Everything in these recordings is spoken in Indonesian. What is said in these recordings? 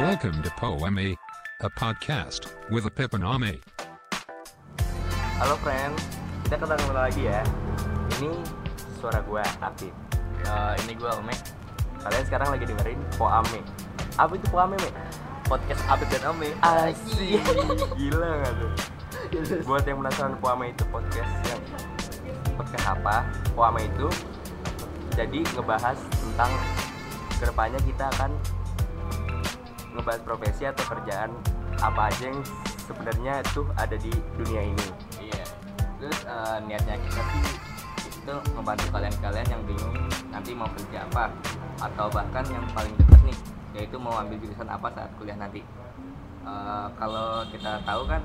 Welcome to Poeme, a podcast with a Pipiname. Halo friend, kita ketemu lagi ya. Ini suara gue Apip. Eh, ini gue Ome Kalian sekarang lagi dengerin Poame. Apa itu Poame, Me? podcast Abib dan Ome Asik. Gila nggak tuh? Buat yang penasaran Poame itu podcast yang podcast apa? Poame itu jadi ngebahas tentang ke depannya kita akan ngebahas profesi atau kerjaan apa aja yang sebenarnya tuh ada di dunia ini. iya. Terus eh, niatnya kita sih itu ngebantu kalian-kalian yang bingung nanti mau kerja apa atau bahkan yang paling dekat nih yaitu mau ambil jurusan apa saat kuliah nanti. Eh, kalau kita tahu kan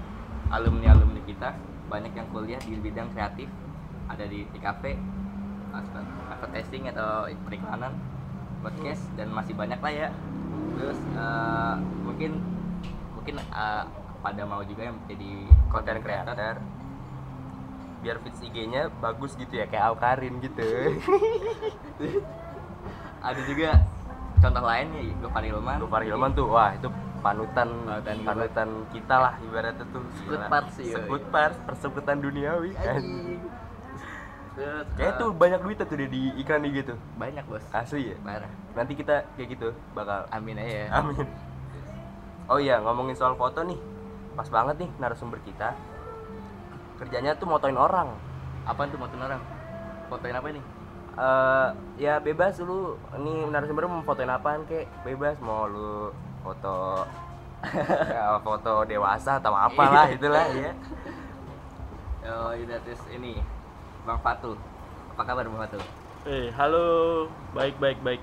alumni alumni kita banyak yang kuliah di bidang kreatif. Ada di TKP advertising atau periklanan podcast dan masih banyak lah ya terus eh, mungkin mungkin eh, pada mau juga yang jadi konten creator biar feeds IG-nya bagus gitu ya kayak Alkarin gitu ada juga contoh lain ya Gopar Hilman Gopar Hilman tuh wah itu panutan Panutan panutan, kita lah ibaratnya tuh Gila. pars sih, sekut pars persekutan duniawi kan. Kayak tuh banyak duit tuh deh di iklan IG tuh banyak bos. Asli ya? Parah. Nanti kita kayak gitu bakal amin aja ya. Amin. Oh iya ngomongin soal foto nih. Pas banget nih narasumber kita. Kerjanya tuh motoin orang. Apa tuh motoin orang? Fotoin apa nih eh ya bebas lu. Ini narasumber mau fotoin apaan kek? Bebas mau lu foto ya, foto dewasa atau apalah itulah ya oh iya ini Bang Fatul apa kabar Bang Fatul Eh, halo. Baik, baik, baik.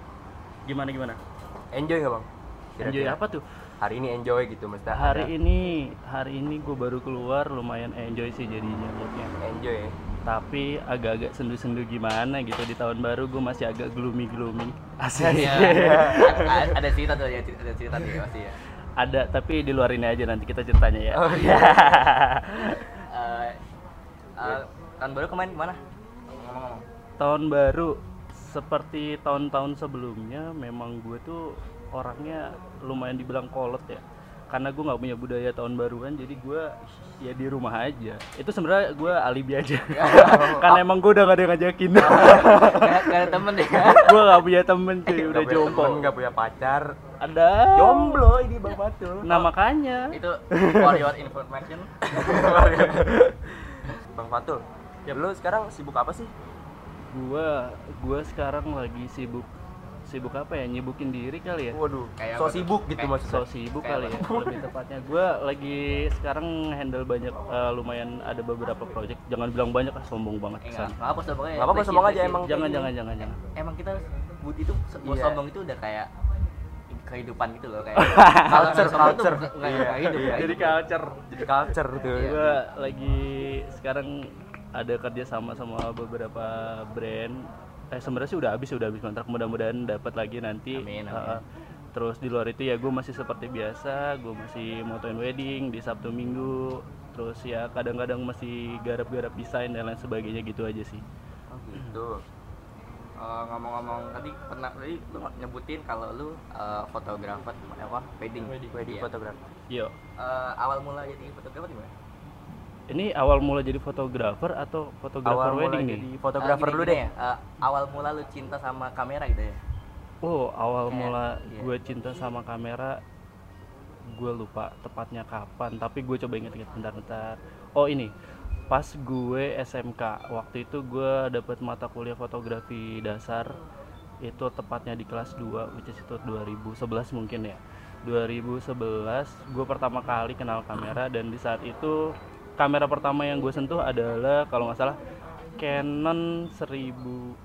Gimana gimana? enjoy nggak bang Enjoy apa tuh? hari ini enjoy gitu mesti Hari ini, hari ini gue baru keluar, lumayan enjoy sih jadinya moodnya. enjoy ya Tapi agak-agak sendu-sendu gimana gitu di tahun baru gue masih agak gloomy-gloomy. Asik. ya a- ada cerita tuh ya ada cerita nih pasti ya Ada, tapi di luar ini aja nanti kita ceritanya ya. Oh, iya. Eh, eh, tahun baru kemarin gimana? Ngomong-ngomong. Tahun baru seperti tahun-tahun sebelumnya memang gue tuh orangnya lumayan dibilang kolot ya. Karena gue nggak punya budaya tahun baruan jadi gue ya di rumah aja. Itu sebenarnya gue alibi aja. Karena emang gue udah gak ada yang ngajakin. Gak gak ada temen deh gue gak punya temen cuy udah temen, nggak punya pacar. Ada. Jomblo ini bang Fatul nah makanya. Itu for your information. Bang Fatul lu sekarang sibuk apa sih? Gue gue sekarang lagi sibuk sibuk apa ya? Nyibukin diri kali ya? Waduh Kayak so apa sibuk gitu maksudnya? So sibuk kali ya lebih tepatnya. Gue lagi sekarang handle banyak eh, lumayan ada beberapa project. Jangan bilang banyak ah sombong banget Eh, kesan nggak apa sombong aja. Nggak apa-apa, sombong aja, emang. jangan jangan jangan jangan. Emang kita bud itu mau Iya. sombong itu udah kayak kehidupan gitu loh kayak Culture, culture. nggak- Iya, hidup iya. jadi culture. Jadi culture tuh. Iya. gue lagi sekarang ada kerja sama sama beberapa brand. Eh sebenarnya sih udah habis udah habis kontrak. Mudah-mudahan dapat lagi nanti. Amin, amin. Uh, terus di luar itu ya gue masih seperti biasa. Gue masih motoin wedding di sabtu minggu. Terus ya kadang-kadang masih garap-garap desain dan lain sebagainya gitu aja sih. Oh gitu. Eh, ngomong-ngomong tadi pernah tadi lu nyebutin kalau lu eh, fotografer apa? Wedding. Wedding. Iya. fotografer. Yo, Eh, awal mula jadi fotografer gimana? Ini awal mula jadi fotografer atau fotografer awal wedding jadi nih? fotografer Eh, gini- dulu deh ya, eh, awal mula lu cinta sama kamera gitu ya Oh, awal Kayak- mula iya. gue cinta sama kamera gue lupa tepatnya kapan, tapi gue coba inget-inget bentar-bentar. Oh, ini pas gue SMK. Waktu itu gue dapet mata kuliah fotografi dasar itu tepatnya di kelas 2 which is itu 2011 mungkin ya. 2011 gue pertama kali kenal kamera dan di saat itu kamera pertama yang gue sentuh adalah kalau nggak salah Canon 1000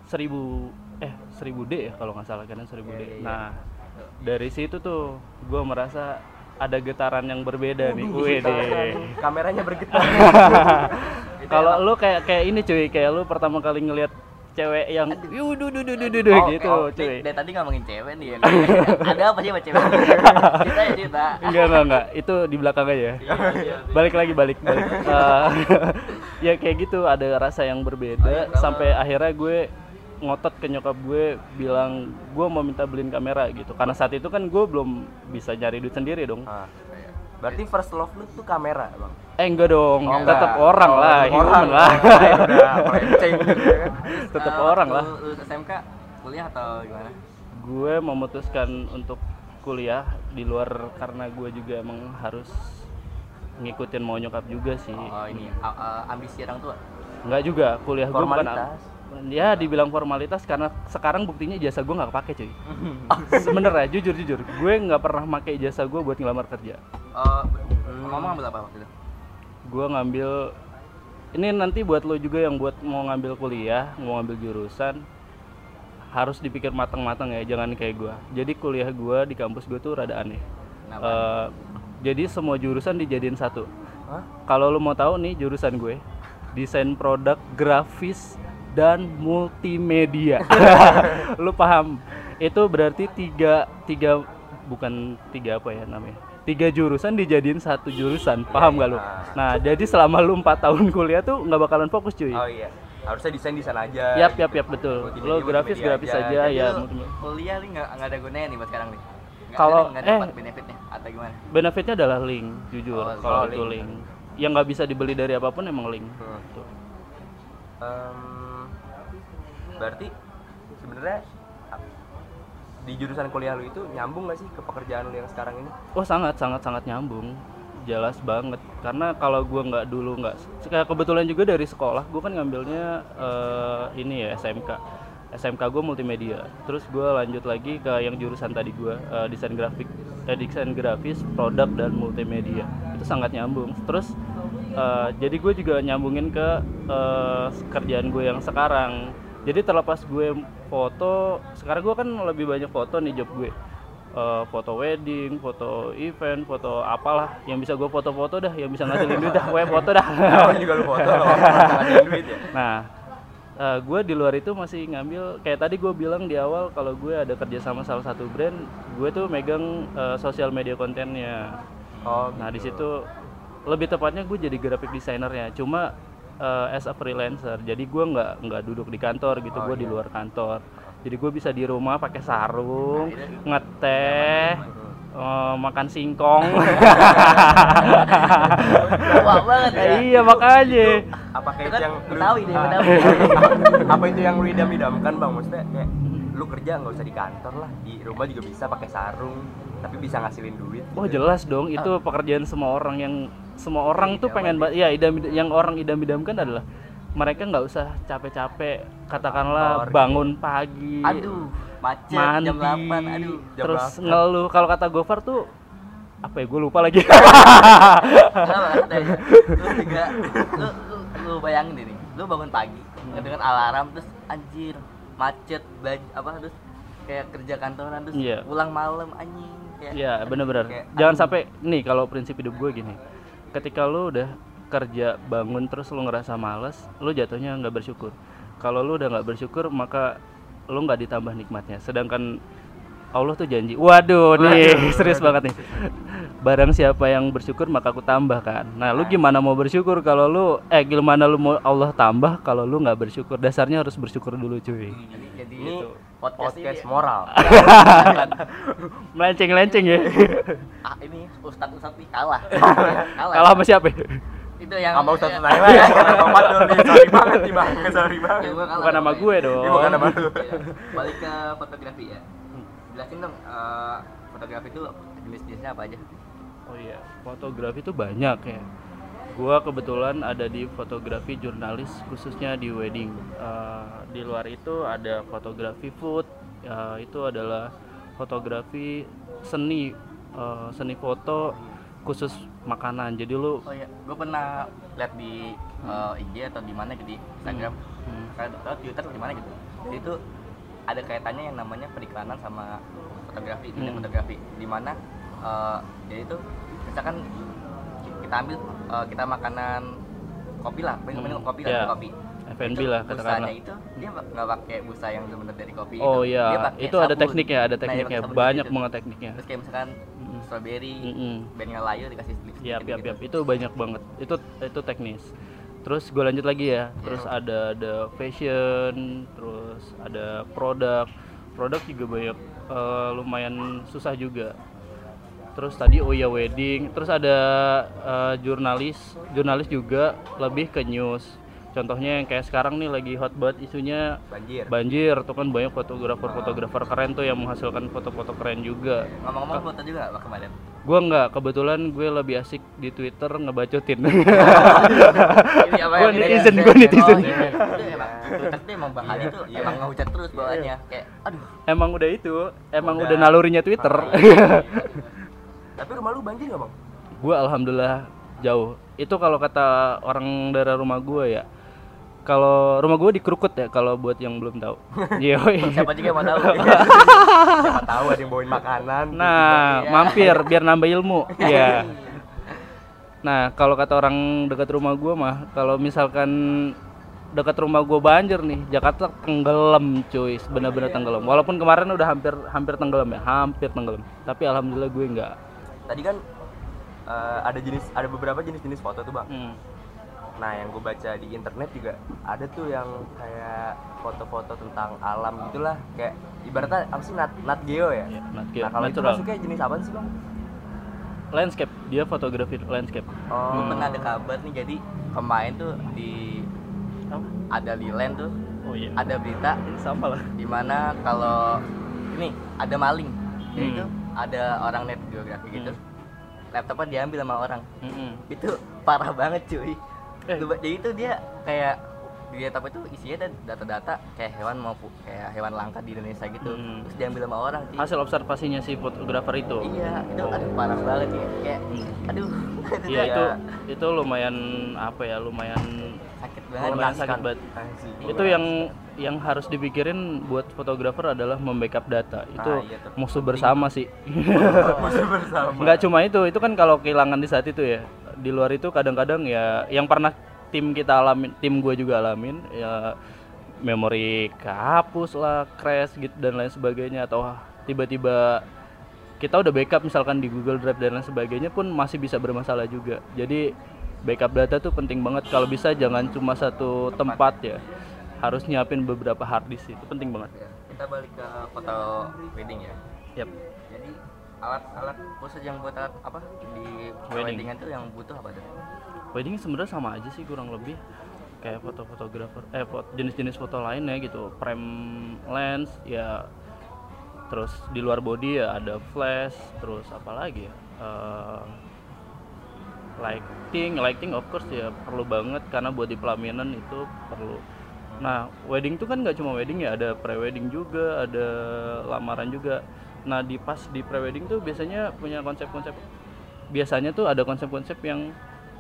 1000 eh 1000D ya kalau nggak salah Canon 1000D. Iya, iya. Nah, dari situ tuh gue merasa ada getaran yang berbeda nih. Wih deh. kameranya bergetar Kalau lu kayak kayak ini cuy, kayak lu pertama kali ngelihat cewek yang duh duh duh duh," Oh, gitu oh, cuy. Dari, tadi ngomongin cewek nih ya. Ada apa sih sama cewek? Cerita ya cerita. Enggak enggak enggak, itu di belakang aja. balik lagi balik balik. Eh, ya kayak gitu ada rasa yang berbeda sampai akhirnya gue ngotot ke nyokap gue bilang gue mau minta beliin kamera gitu karena saat itu kan gue belum bisa nyari duit sendiri dong Ah. Berarti first love lu tuh kamera bang? Eh enggak dong. Oh, tetap enggak. orang Oh, lah human orang. lah. Lain udah melenceng gitu ya kan. Tetap Eh, orang waktu lah. lulus SMK kuliah atau gimana? Gue memutuskan untuk kuliah di luar karena gue juga emang harus ngikutin mau nyokap juga sih. Oh ini a- ambisi orang tua? Enggak juga kuliah gue bukan. Ya dibilang formalitas karena sekarang buktinya jasa gue nggak kepake cuy. Sebenernya jujur jujur. Gue nggak pernah pakai jasa gue buat ngelamar kerja. Oh ngomong ambil apa waktu itu? Gue ngambil ini nanti buat lo juga yang buat mau ngambil kuliah mau ngambil jurusan harus dipikir matang-matang ya jangan kayak gue jadi kuliah gue di kampus gue tuh rada aneh. Kenapa? Eh, jadi semua jurusan dijadiin satu. Kalau lo mau tahu nih jurusan gue desain produk grafis dan multimedia. Lu paham? Itu berarti tiga tiga bukan tiga apa ya namanya? Tiga jurusan dijadiin satu jurusan. Paham gak lu? Nah jadi selama lu empat tahun kuliah tuh nggak bakalan fokus cuy. Oh iya. Harusnya desain desain aja. Yap yap yap betul. Multimedia, lo grafis grafis aja. aja, ya kuliah nih nggak nggak ada gunanya nih buat sekarang nih. Kalau- eh. benefitnya atau gimana? benefitnya adalah link jujur Oh, kalau oh, itu link. link. Yang nggak bisa dibeli dari apa pun emang link. Hmm. Tuh. Em, berarti sebenarnya di jurusan kuliah lu itu nyambung gak sih ke pekerjaan lu yang sekarang ini? Oh sangat sangat sangat nyambung, jelas banget. Karena kalau gua nggak dulu nggak, kebetulan juga dari sekolah, gua kan ngambilnya eh, ini ya SMK, SMK gue multimedia. Terus gua lanjut lagi ke yang jurusan tadi gua eh, desain grafik, eh, desain grafis, produk dan multimedia. Itu sangat nyambung. Terus eh, jadi gue juga nyambungin ke eh, kerjaan gue yang sekarang. Jadi terlepas gue foto, sekarang gue kan lebih banyak foto nih job gue eh, foto wedding, foto event, foto apalah yang bisa gue foto-foto dah, yang bisa ngasilin duit dah, gue foto dah. Oh juga lu foto duit ya? nah, gue di luar itu masih ngambil kayak tadi gue bilang di awal kalau gue ada kerja sama salah satu brand, gue tuh megang eh, sosial media kontennya. Oh, Nah di gitu. situ lebih tepatnya gue jadi graphic designernya, cuma eh, as a freelancer, jadi gue nggak nggak duduk di kantor gitu, Oh, gue di iya. luar kantor. Jadi gue bisa di rumah pakai sarung, ngeteh, eh, makan singkong. Wah banget ya. iya makanya. Apakah Itu itu kan yang Betawi deh, Ah, Betawi. apa itu yang lu idam-idamkan bang? Maksudnya kayak lu kerja nggak usah di kantor lah, di rumah juga bisa pakai sarung, tapi bisa ngasilin duit. Oh gitu. jelas dong, itu pekerjaan semua orang yang semua orang tuh pengen ba- ya idam yang orang idam-idamkan adalah mereka nggak usah capek-capek katakanlah Kantor, gitu. bangun pagi Aduh, macet mandi jam 8. Aduh. jam terus 8. ngeluh kalau kata Gofar tuh apa ya gue lupa lagi? Lu juga lu, lu, lu bayangin deh nih, lu bangun pagi dengan alarm terus anjir macet baju apa terus kayak kerja kantoran terus Iya. pulang malam anjing Iya bener-bener Kayak, Jangan sampai Nih kalau prinsip hidup gue gini Ketika lu udah kerja bangun terus lu ngerasa males Lu jatuhnya nggak bersyukur. Kalau lu udah nggak bersyukur maka lu nggak ditambah nikmatnya. Sedangkan Allah tuh janji Waduh nih serius banget nih. Barang siapa yang bersyukur maka aku tambah kan? Nah lu gimana mau bersyukur kalau lu Eh gimana lu mau Allah tambah kalau lu nggak bersyukur? Dasarnya harus bersyukur dulu cuy. Jadi, jadi Ini podcast, podcast ini moral. Melenceng-lenceng ya. Ah, ini ustadz ustadz nih kalah. Kalah, Kalah. Sama siapa? Itu yang Sama Senai lah ya, tempat dulu nih, sorry banget nih bang, sorry banget. Ya, Bukan nama gue dong. Ini bukan nama lu. Iya. balik ke fotografi ya. Jelasin dong eh, fotografi itu jenis-jenisnya apa aja? Oh iya, fotografi itu banyak ya. Gua kebetulan ada di fotografi jurnalis khususnya di wedding. Eh, di luar itu ada fotografi food, ya, itu adalah fotografi seni eh, seni foto khusus makanan. Jadi lu oh iya gue pernah lihat di eh, IG atau di mana gitu di Instagram Hmm. atau Twitter di mana gitu Jadi itu ada kaitannya yang namanya periklanan sama fotografi dunia Hmm. fotografi di mana eh, jadi itu misalkan kita ambil eh, kita makanan kopi lah minum minum Hmm, kopi lah minum kopi F&B lah busanya katakanlah. itu dia nggak- pakai busa yang benar dari kopi Oh itu. iya, itu ada sabun. tekniknya, ada Nah, pakai tekniknya. sabun Banyak gitu. banget tekniknya. terus kayak misalkan Mm-mm. strawberry bandnya layu dikasih sedikit yap, gitu. yap. Itu banyak banget. Itu itu teknis. terus gue lanjut lagi ya terus ada ada fashion terus ada produk produk juga banyak eh, lumayan susah juga terus tadi oh ya wedding terus ada eh, jurnalis jurnalis juga lebih ke news. Contohnya yang kayak sekarang nih lagi hot banget isunya banjir. Banjir tuh kan banyak fotografer fotografer keren tuh yang menghasilkan foto-foto keren juga. Ngomong-ngomong foto juga apa kemarin? Gua nggak kebetulan gue lebih asik di twitter ngebacotin. Yang netizen, bedanya? gua netizen. Oh, iya. Itu emang Twitter tuh emang bahannya tuh emang ngehujat terus bawaannya. Kayak aduh. Emang udah itu emang Udah. udah, nalurinya twitter tapi rumah lu banjir nggak bang? Gue alhamdulillah jauh. Itu kalau kata orang dari rumah gue ya kalau rumah gue di Krukut ya kalau buat yang belum tahu. Iya. siapa juga yang mau tahu? Siapa tahu ada yang bawain makanan. Nah Iya. mampir biar nambah ilmu. Iya. nah kalau kata orang dekat rumah gue mah kalau misalkan dekat rumah gue banjir nih Jakarta tenggelam cuy. Bener-bener tenggelam. Walaupun kemarin udah hampir hampir tenggelam ya hampir tenggelam. Tapi alhamdulillah gue enggak tadi kan eh, ada jenis ada beberapa jenis-jenis foto tuh bang. Hmm. nah yang gue baca di internet juga ada tuh yang kayak foto-foto tentang alam gitulah. Kayak ibaratnya apa sih nat, nat geo ya? Ya, nat nah geo, kalau itu masuknya jenis apa sih bang? Landscape. Dia fotografi landscape. Gue oh pernah ada kabar nih jadi kemarin tuh di ada di land tuh. Oh iya. Ada berita sama lah. di mana kalau ini ada maling. Hmm. itu ada orang net geografi gitu laptopnya diambil sama orang Mm-mm. itu parah banget cuy Eh. Jadi itu dia kayak di laptop itu isinya ada data-data kayak hewan mau kayak hewan langka di Indonesia gitu Hmm. terus diambil sama orang cuy hasil observasinya si fotografer itu iya itu aduh parah banget ya kayak Hmm. aduh Iya Iya. itu itu lumayan apa ya lumayan sakit banget Mengenaskan. sakit banget. Itu yang yang harus dipikirin buat fotografer adalah membackup data. Itu Ah, iya musuh bersama sih. Masih bersama Nggak cuma itu, itu kan kalau kehilangan di saat itu ya. Di luar itu kadang-kadang ya yang pernah tim kita alamin, tim gue juga alamin ya memori kehapus lah, crash gitu dan lain sebagainya atau tiba-tiba kita udah backup misalkan di Google Drive dan lain sebagainya pun masih bisa bermasalah juga. Jadi backup data tuh penting banget. Kalau bisa jangan cuma satu tempat ya. Harus nyiapin beberapa hard disk itu penting banget. Ya, kita balik ke foto wedding ya Yap. jadi alat-alat khusus yang buat alat apa di Wedding. weddingan tuh yang butuh apa tuh Wedding sebenarnya sama aja sih kurang lebih kayak foto-fotografer eh fot- jenis-jenis foto lainnya gitu frame lens ya terus di luar body ya ada flash terus apa lagi ya Eh, lighting lighting of course ya perlu banget karena buat di pelaminan itu perlu. Nah wedding tuh kan nggak cuma wedding ya ada pre-wedding juga ada lamaran juga. Nah di pas di pre-wedding tuh biasanya punya konsep-konsep biasanya tuh ada konsep-konsep yang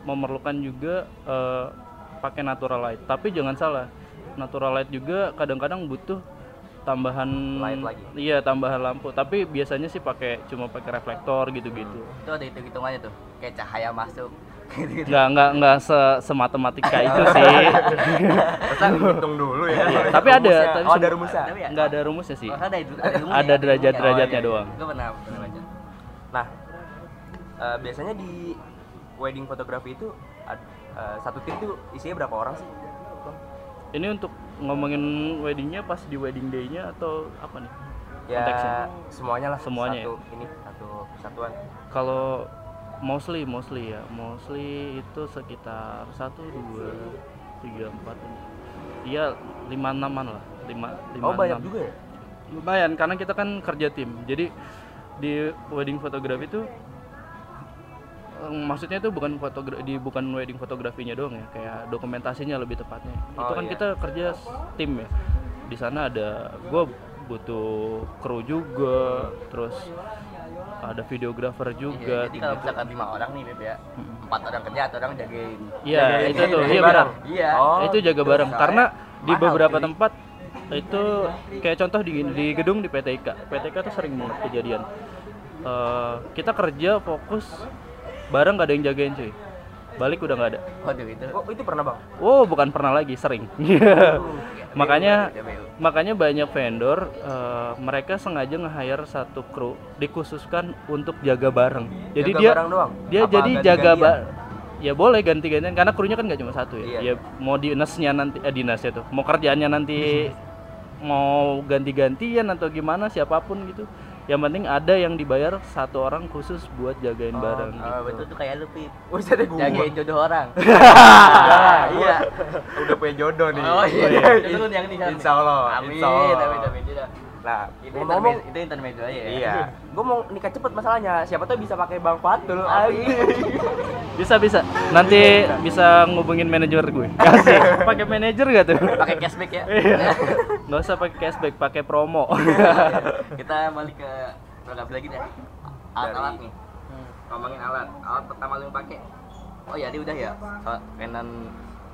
memerlukan juga eh, pakai natural light. Tapi jangan salah natural light juga kadang-kadang butuh tambahan Light lagi. iya tambahan lampu. Tapi biasanya sih pakai cuma pakai reflektor gitu-gitu. Itu ada hitung hitungannya tuh. Kayak cahaya masuk. Gitu nggak nggak nggak se sematematika itu sih. Masa hitung dulu ya? Iya, tapi ada, Rumusnya. tapi oh ada rumusnya? Tapi ya, nggak ada rumusnya sih. Oh, ada itu ada, Ada ya? derajat-derajatnya Oh, iya, iya. doang. Gua pernah pernah baca. Nah eh, biasanya di wedding fotografi itu eh, satu tim tuh isinya berapa orang sih? Ini untuk ngomongin weddingnya pas di wedding day-nya atau apa nih? Ya konteksnya? semuanya lah Semuanya satu ini satu kesatuan. Kalau mostly mostly ya. Mostly itu sekitar satu dua tiga empat iya lima enaman lah. Lima lima oh banyak enam. juga ya? Lumayan karena kita kan kerja tim. Jadi di wedding fotografi itu maksudnya itu bukan fotogra di bukan wedding fotografinya doang ya kayak dokumentasinya lebih tepatnya. Itu Oh, kan iya. kita kerja tim ya. Di sana ada gue butuh kru juga terus ada videografer Iya, juga jadi kalau misalkan lima orang nih Beb ya. Empat orang kerja atau orang jagain. Iya, Jagain- itu tuh, iya benar. iya. Oh, itu jaga gitu. bareng. Karena di beberapa tempat itu kayak contoh di di gedung di PTIK PTIK tuh sering banget kejadian. Eh, kita kerja fokus bareng gak ada yang jagain cuy balik udah nggak ada waduh itu oh itu pernah bang oh bukan pernah lagi sering makanya makanya banyak vendor eh, mereka sengaja nge-hire satu kru dikhususkan untuk jaga bareng jadi Jaga dia barang doang? dia Apa jadi jaga ba- ya boleh ganti-gantian karena krunya kan nggak cuma satu ya. Iya. Ya mau dinasnya nanti eh dinasnya tuh, mau kerjaannya nanti mau ganti-gantian atau gimana siapa pun gitu. Yang penting ada yang dibayar satu orang khusus buat jagain Oh, barang Oh, gitu. betul tuh kayak lu Pip. Ada. Jagain jodoh orang. iya. Udah punya jodoh nih. Oh iya, itu kan yang di sana. Insya Allah. Amin, Insya Allah. amin, amin. Nah, Itu intermezzo, itu intermezzo aja ya. iya. Gue mau nikah cepet masalahnya. Siapa tahu bisa pakai Bang Fatul. Bisa bisa. Nanti bisa ngubungin manajer gue. Kasih. Pakai manajer gak tuh? Pakai cashback ya. Iya. Nggak usah pakai cashback, pakai promo. Kita balik ke program lagi deh. Alat-alat nih. Ngomongin alat. Alat pertama lu yang pakai. Oh ya, dia udah ya. Canon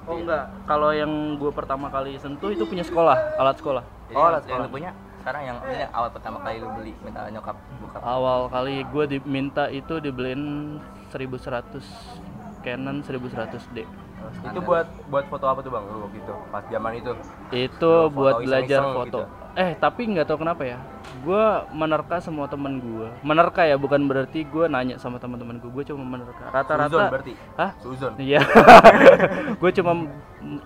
Oh enggak, kalau yang gue pertama kali sentuh itu punya sekolah, alat sekolah. Jadi Oh, yang, alat yang sekolah. lu punya sekarang yang ini awal pertama kali lu beli minta nyokap buka. Awal kali gue diminta itu dibeliin 1100 Canon 1100D. Itu buat buat foto apa tuh Bang lu waktu itu? Pas zaman itu. Itu Lu buat foto belajar iseng-iseng foto. gitu. Eh tapi nggak tahu kenapa ya. Gue menerka semua temen gue. Menerka ya bukan berarti gue nanya sama teman-teman gue. Gue cuma menerka. Suzon Rata-rata. berarti. Hah? Suzon. Iya. gue cuma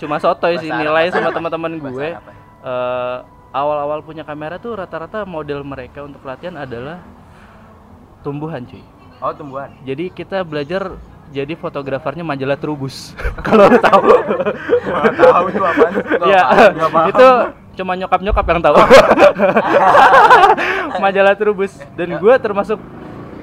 cuma sotoy sih nilai sama teman-teman gue. Awal-awal punya kamera tuh rata-rata model mereka untuk latihan adalah tumbuhan cuy. Oh, tumbuhan. Jadi kita belajar jadi fotografernya majalah Trubus. Kalau tahu. Tahu itu. Nggak ya, itu cuma nyokap-nyokap yang tahu. majalah Trubus dan gue termasuk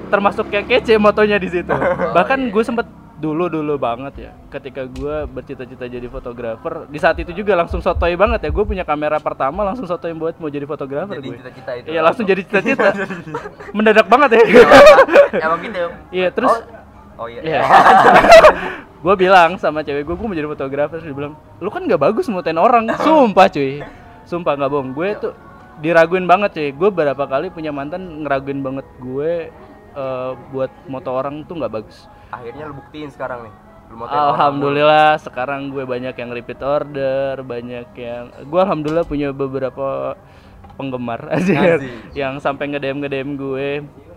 termasuk yang kece motonya di situ. Bahkan iya. gue sempet dulu dulu banget ya ketika gue bercita-cita jadi fotografer di saat itu juga langsung sotoy banget ya gue punya kamera pertama langsung sotoy buat mau jadi fotografer Jadi gue cita-cita itu. iya langsung jadi cita-cita mendadak banget ya Emang gitu. iya terus Oh iya. Iya. gue bilang sama cewek gue, gue mau jadi fotografer. Dia bilang, lu kan nggak bagus motoin orang. Sumpah cuy, sumpah nggak bohong. Gue tuh diraguin banget cuy. Gue berapa kali punya mantan ngeraguin banget gue eh, buat moto orang tuh nggak bagus. Akhirnya lu buktiin sekarang nih. Lu Alhamdulillah sekarang gue banyak yang repeat order, banyak yang gue alhamdulillah punya beberapa penggemar aja yang sampai nge-DM nge-DM gue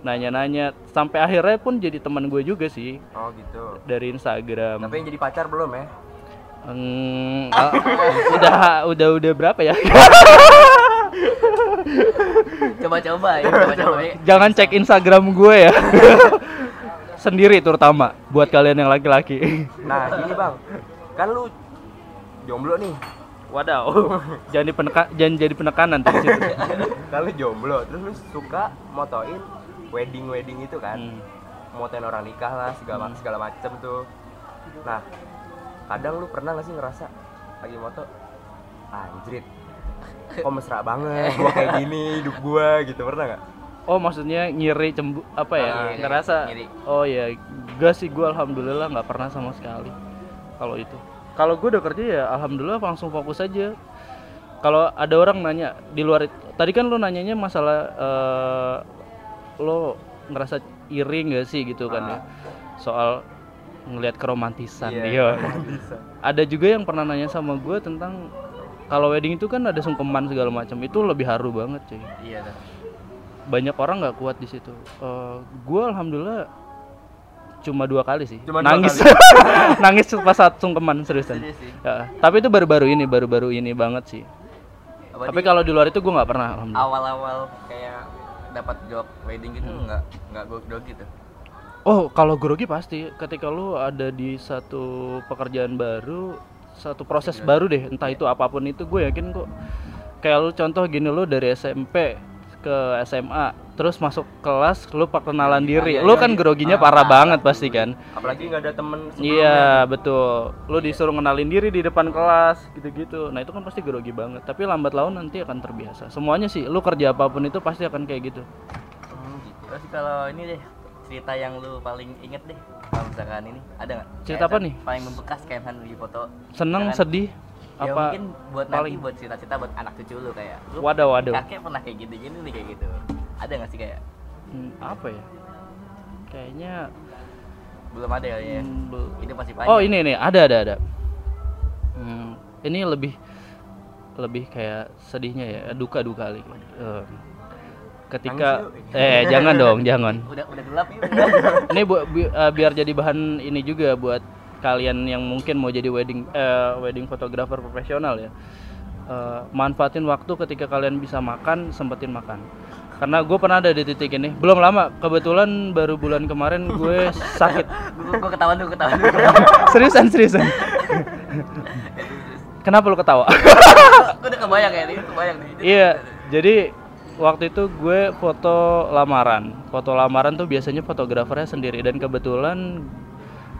nanya-nanya sampai akhirnya pun jadi teman gue juga sih. Oh gitu. dari Instagram. Tapi yang jadi pacar belum ya? Hmm, ah, udah udah udah berapa ya? Coba-coba ya, coba-coba ya. Jangan cek Instagram gue ya. Sendiri terutama buat kalian yang laki-laki. Nah, gini Bang. Kan lu jomblo nih. Wadaw. jangan dipeneka, jangan jadi penekanan tuh situ. Lu jomblo, terus lu suka motoin wedding-wedding itu kan. Hmm. Motoin orang nikah lah, segala segala macem tuh. Nah, kadang lu pernah gak sih ngerasa lagi moto anjrit kok mesra banget gua kayak gini hidup gua gitu pernah nggak Oh maksudnya ngiri cembu apa ya? Ah, ngiri, ngerasa. ngiri. Oh ya, gak sih gue alhamdulillah nggak pernah sama sekali. Kalau itu. Kalau gue udah kerja ya alhamdulillah langsung fokus aja. Kalau ada orang nanya di luar tadi kan lo nanyanya masalah eh, lo ngerasa iri nggak sih gitu kan ya? Soal ngelihat keromantisan Iya, iya. Ada juga yang pernah nanya sama gue tentang kalau wedding itu kan ada sungkeman segala macam itu lebih haru banget cuy Iya dah. Banyak orang nggak kuat di situ. gue alhamdulillah cuma dua kali sih. Cuma nangis, nangis pas saat sungkeman seriusan. Serius. Ya, tapi itu baru-baru ini, baru-baru ini banget sih. Berarti Tapi kalau di luar itu gue nggak pernah. Alhamdulillah. awal-awal kayak dapat job wedding gitu Hmm. nggak nggak gok gitu. Oh, kalau grogi pasti. Ketika lu ada di satu pekerjaan baru, satu proses baru deh, entah itu apa pun itu, gue yakin kok. Kayak lu contoh gini lu dari SMP ke SMA, terus masuk kelas, lu perkenalan diri, iya, lu iya, kan iya. groginya parah banget pasti kan. apalagi nggak ada temen Iya betul. Lu disuruh kenalin diri di depan kelas gitu-gitu. Nah itu kan pasti grogi banget. Tapi lambat laun nanti akan terbiasa. Semuanya sih. Lu kerja apa pun itu pasti akan kayak gitu. Hmm, gitu. Terus kalau ini deh cerita yang lu paling inget deh kalau misalkan ini ada nggak? Cerita Kayak apa nih? Paling membekas kayak misalkan di foto. Seneng, sedih, Ya apa? mungkin buat paling? nanti buat cerita-cerita buat anak cucu lu kayak. Lu Waduh, waduh. kakek pernah kayak gitu gini nih kayak gitu. Ada nggak sih kayak? Hmm, apa ya? Kayaknya. Belum ada ya. hmm, bel- Itu masih panjang. Oh ini nih ada ada ada. Hmm, ini lebih lebih kayak sedihnya ya duka duka kali. Eh, ketika eh jangan dong jangan. Udah udah gelap ya. ini bu, bi- eh, biar jadi bahan ini juga buat kalian yang mungkin mau jadi wedding eh, wedding photographer profesional ya eh, manfaatin waktu ketika kalian bisa makan sempetin makan karena gue pernah ada di titik ini belum lama kebetulan baru bulan kemarin gue sakit Gue ketahuan tuh ketahuan. seriusan seriusan kenapa lu ketawa Gue udah kebayang ya, ini kebayang nih. Iya, jadi waktu itu gue foto lamaran. Foto lamaran tuh biasanya fotografernya sendiri dan kebetulan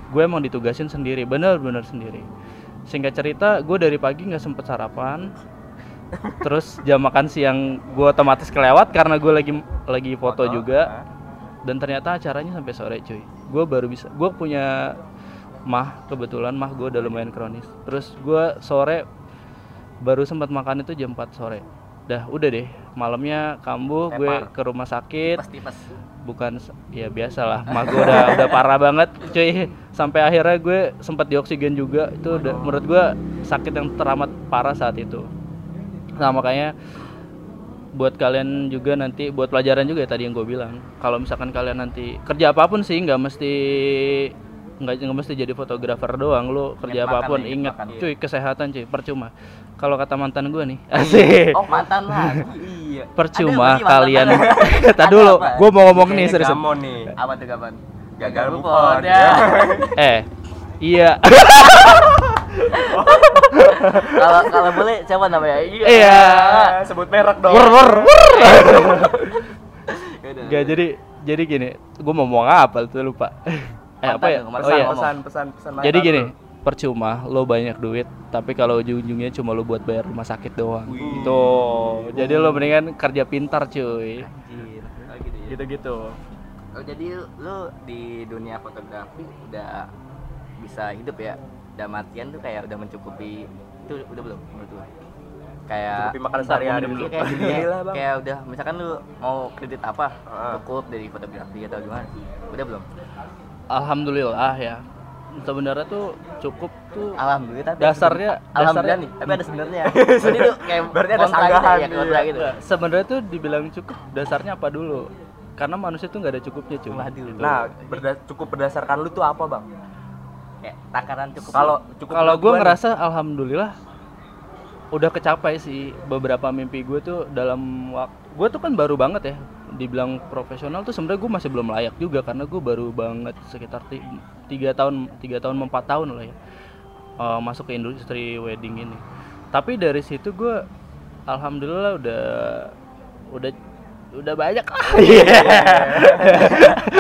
gue emang ditugasin sendiri, bener-bener sendiri. Singkat cerita, gue dari pagi nggak sempet sarapan. Terus jam makan siang gue otomatis kelewat karena gue lagi lagi foto, Foto, juga. Dan ternyata acaranya sampai sore cuy. Gue baru bisa, gue punya mah kebetulan mah gue udah lumayan kronis. Terus gue sore baru sempat makan itu jam 4 sore dah udah deh. Malamnya kambuh gue ke rumah sakit. Pasti pas. bukan ya biasalah. Mah gue udah udah parah banget cuy. Sampai akhirnya gue sempat dioksigen juga. Itu udah menurut gue sakit yang teramat parah saat itu. Nah makanya buat kalian juga nanti buat pelajaran juga ya tadi yang gue bilang. Kalau misalkan kalian nanti kerja apa pun sih nggak mesti nggak nggak mesti jadi fotografer doang. Lu kerja apa pun nih, ingat ingat makan, iya. cuy kesehatan cuy. Percuma kalau kata mantan gue nih asik Oh mantan lagi. Iya. percuma kalian tak dulu gue mau ngomong nih serius nih. Apa tuh kapan? Gagal move move on, on, ya. eh iya Kalau kalau boleh siapa namanya? Iya. sebut merek dong. wur wur wur Yaudah. Gak jadi jadi gini gue mau ngomong apa tuh lupa eh apa ya oh iya pesan, pesan, pesan. jadi gini. Percuma lo banyak duit tapi kalau ujung-ujungnya cuma lo buat bayar rumah sakit doang Wih. tuh jadi lo mendingan kerja pintar cuy Anjir. Oh, gitu ya. gitu-gitu Oh, jadi lu di dunia fotografi udah bisa hidup ya? Udah matian tuh kayak udah mencukupi itu udah belum menurut lu? Kayak Cukupi makan sehari-hari dulu. Kayak ya. Bang. kayak udah misalkan lu mau kredit apa cukup dari fotografi atau gimana udah belum alhamdulillah ya sebenarnya tuh cukup tuh alhamdulillah tapi Dasarnya- alhamdulillah dasarnya- nih tapi ada sebenarnya. Jadi tuh kayak Berarti ada gitu sanggahan, ya, iya. gitu. Sebenarnya tuh dibilang cukup dasarnya apa dulu? Karena manusia tuh nggak ada cukupnya Waduh. Gitu. Nah, berda- cukup berdasarkan lu tuh apa, Bang? kayak takaran cukup Kalau cukup kalau gue nih, ngerasa alhamdulillah udah kecapai sih. Beberapa mimpi gue tuh dalam waktu gue tuh kan baru banget ya dibilang profesional tuh sebenarnya gue masih belum layak juga karena gue baru banget sekitar ti- tiga tahun tiga tahun empat tahun lah ya eh, masuk ke industri wedding ini. Tapi dari situ gue alhamdulillah udah udah udah banyak lah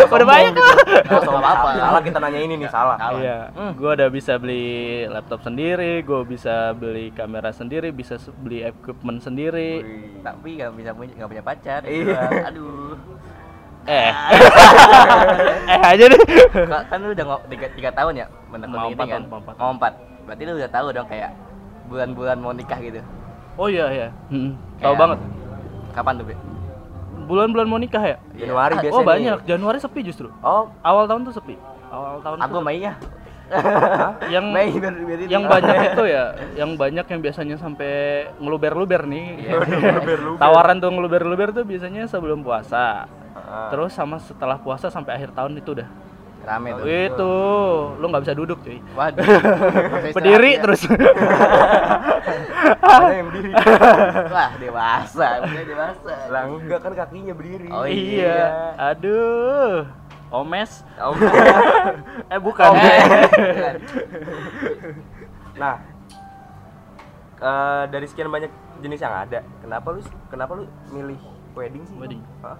udah banyak lah Nggak usah apa-apa. Salah kita nanya ini nih, salah. Salah. Iya, gue udah bisa beli laptop sendiri, gue bisa beli kamera sendiri, bisa beli equipment sendiri. Wih. tapi nggak bisa punya nggak punya pacar Iya. aduh Eh, eh aja deh. Ka- kan lu udah tiga, tiga tahun ya menekuni Mau ini empat kan mau empat. mau empat berarti lu udah tahu dong kayak bulan-bulan mau nikah gitu Oh iya ya, tahu Kayak- banget. kapan tuh Be? Bulan-bulan mau nikah ya? Januari Ah, biasanya. Oh nih. banyak, Januari sepi justru. Oh, Awal tahun tuh sepi. Awal tahun aku Mei ya yang Mei yang banyak itu ya, yang banyak yang biasanya sampai ngeluber-luber nih. Iya. Tawaran tuh ngeluber-luber tuh biasanya sebelum puasa. Ah. Terus sama setelah puasa sampai akhir tahun itu udah. Rame tuh Itu, lu nggak bisa duduk cuy. waduh Berdiri ya? terus. ada yang berdiri. wah dewasa udah dewasa Lah enggak kan kakinya berdiri. Oh, iya. Aduh. Omes. Oh, Eh bukan. Eh, Nah, eh, dari sekian banyak jenis yang ada, kenapa lu kenapa lu milih wedding sih? Wedding. Hah?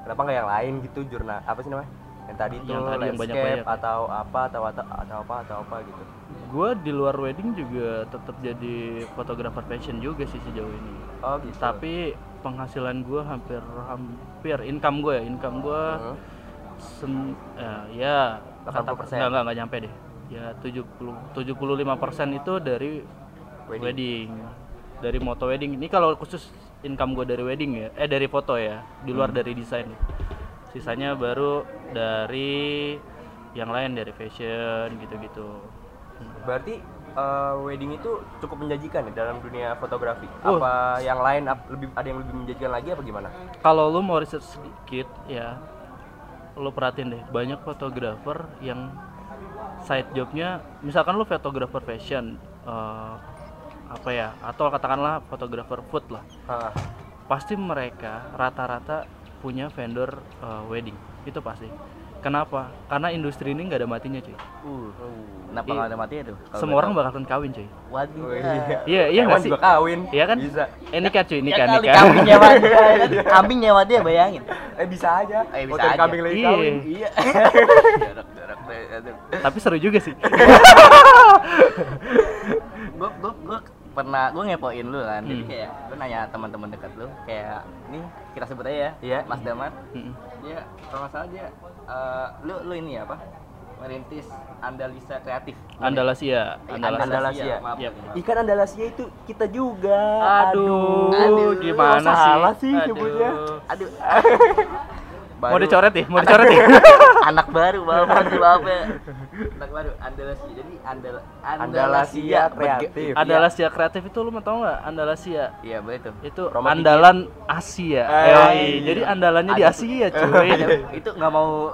Kenapa nggak yang lain gitu jurnal apa sih namanya? Yang tadi itu Yang tadi yang landscape banyak-banyak. atau apa atau atau atau apa atau apa gitu. gue di luar wedding juga tetap jadi fotografer fashion juga sih sejauh ini. Oh gitu. Tapi penghasilan gue hampir hampir income gue ya income gue Hmm. sen, eh, ya 80%. nggak nggak nggak nyampe deh ya 70 75 persen itu dari Wedding. wedding. dari moto wedding ini kalau khusus income gue dari wedding ya eh dari foto ya di luar dari desain sisanya baru dari yang lain dari fashion gitu-gitu Berarti eh, wedding itu cukup menjanjikan ya dalam dunia fotografi. Oh. Apa yang lain ap- lebih ada yang lebih menjanjikan lagi apa gimana? kalau lu mau riset sedikit ya lu perhatiin deh banyak fotografer yang side jobnya misalkan lu fotografer fashion eh, apa ya atau katakanlah fotografer food lah Ah, pasti mereka rata-rata punya vendor eh, wedding itu pasti kenapa karena industri ini nggak ada matinya cuy Uh, kenapa Iya. nggak ada matinya tuh? Kalau semua orang bakalan kawin cuy Waduh. oh iya. iya iya nggak sih kawin. Iya kan? Bisa. eh, nikah cuy nikah ya kali nikah kambing nyewa dia, kan? kambing nyewa dia bayangin. Eh bisa aja. Eh, bisa Hotel aja. kambing lagi Iya. kawin. Iya. Tapi seru juga sih Gua gua gua pernah gua ngepoin lu kan. Jadi Hmm. kayak lu nanya teman-teman dekat lu kayak nih kita sebut aja ya. Iya. Mas Damar. Mm-mm. Dia kalau nggak salah dia eh, lu lu ini apa? Merintis Andalisa Kreatif. Andalasia Eh, Andalasia Andalasia. maaf. Yap. maaf. Ikan Andalasia itu kita juga. aduh, Aduh, gimana kok sih salah sih Aduh. nyebutnya? Aduh. mau dicoret ya? Mau dicoret ya? Anak baru bapak bapak ya. Anak baru Andalasia jadi Andal Andalasia Kreatif. Andalasia kreatif itu lu mau tau nggak? Andalasia. Iya boleh tuh. Itu Promo andalan Asia. Eh, iya. jadi andalannya di Asia cuy. Itu nggak mau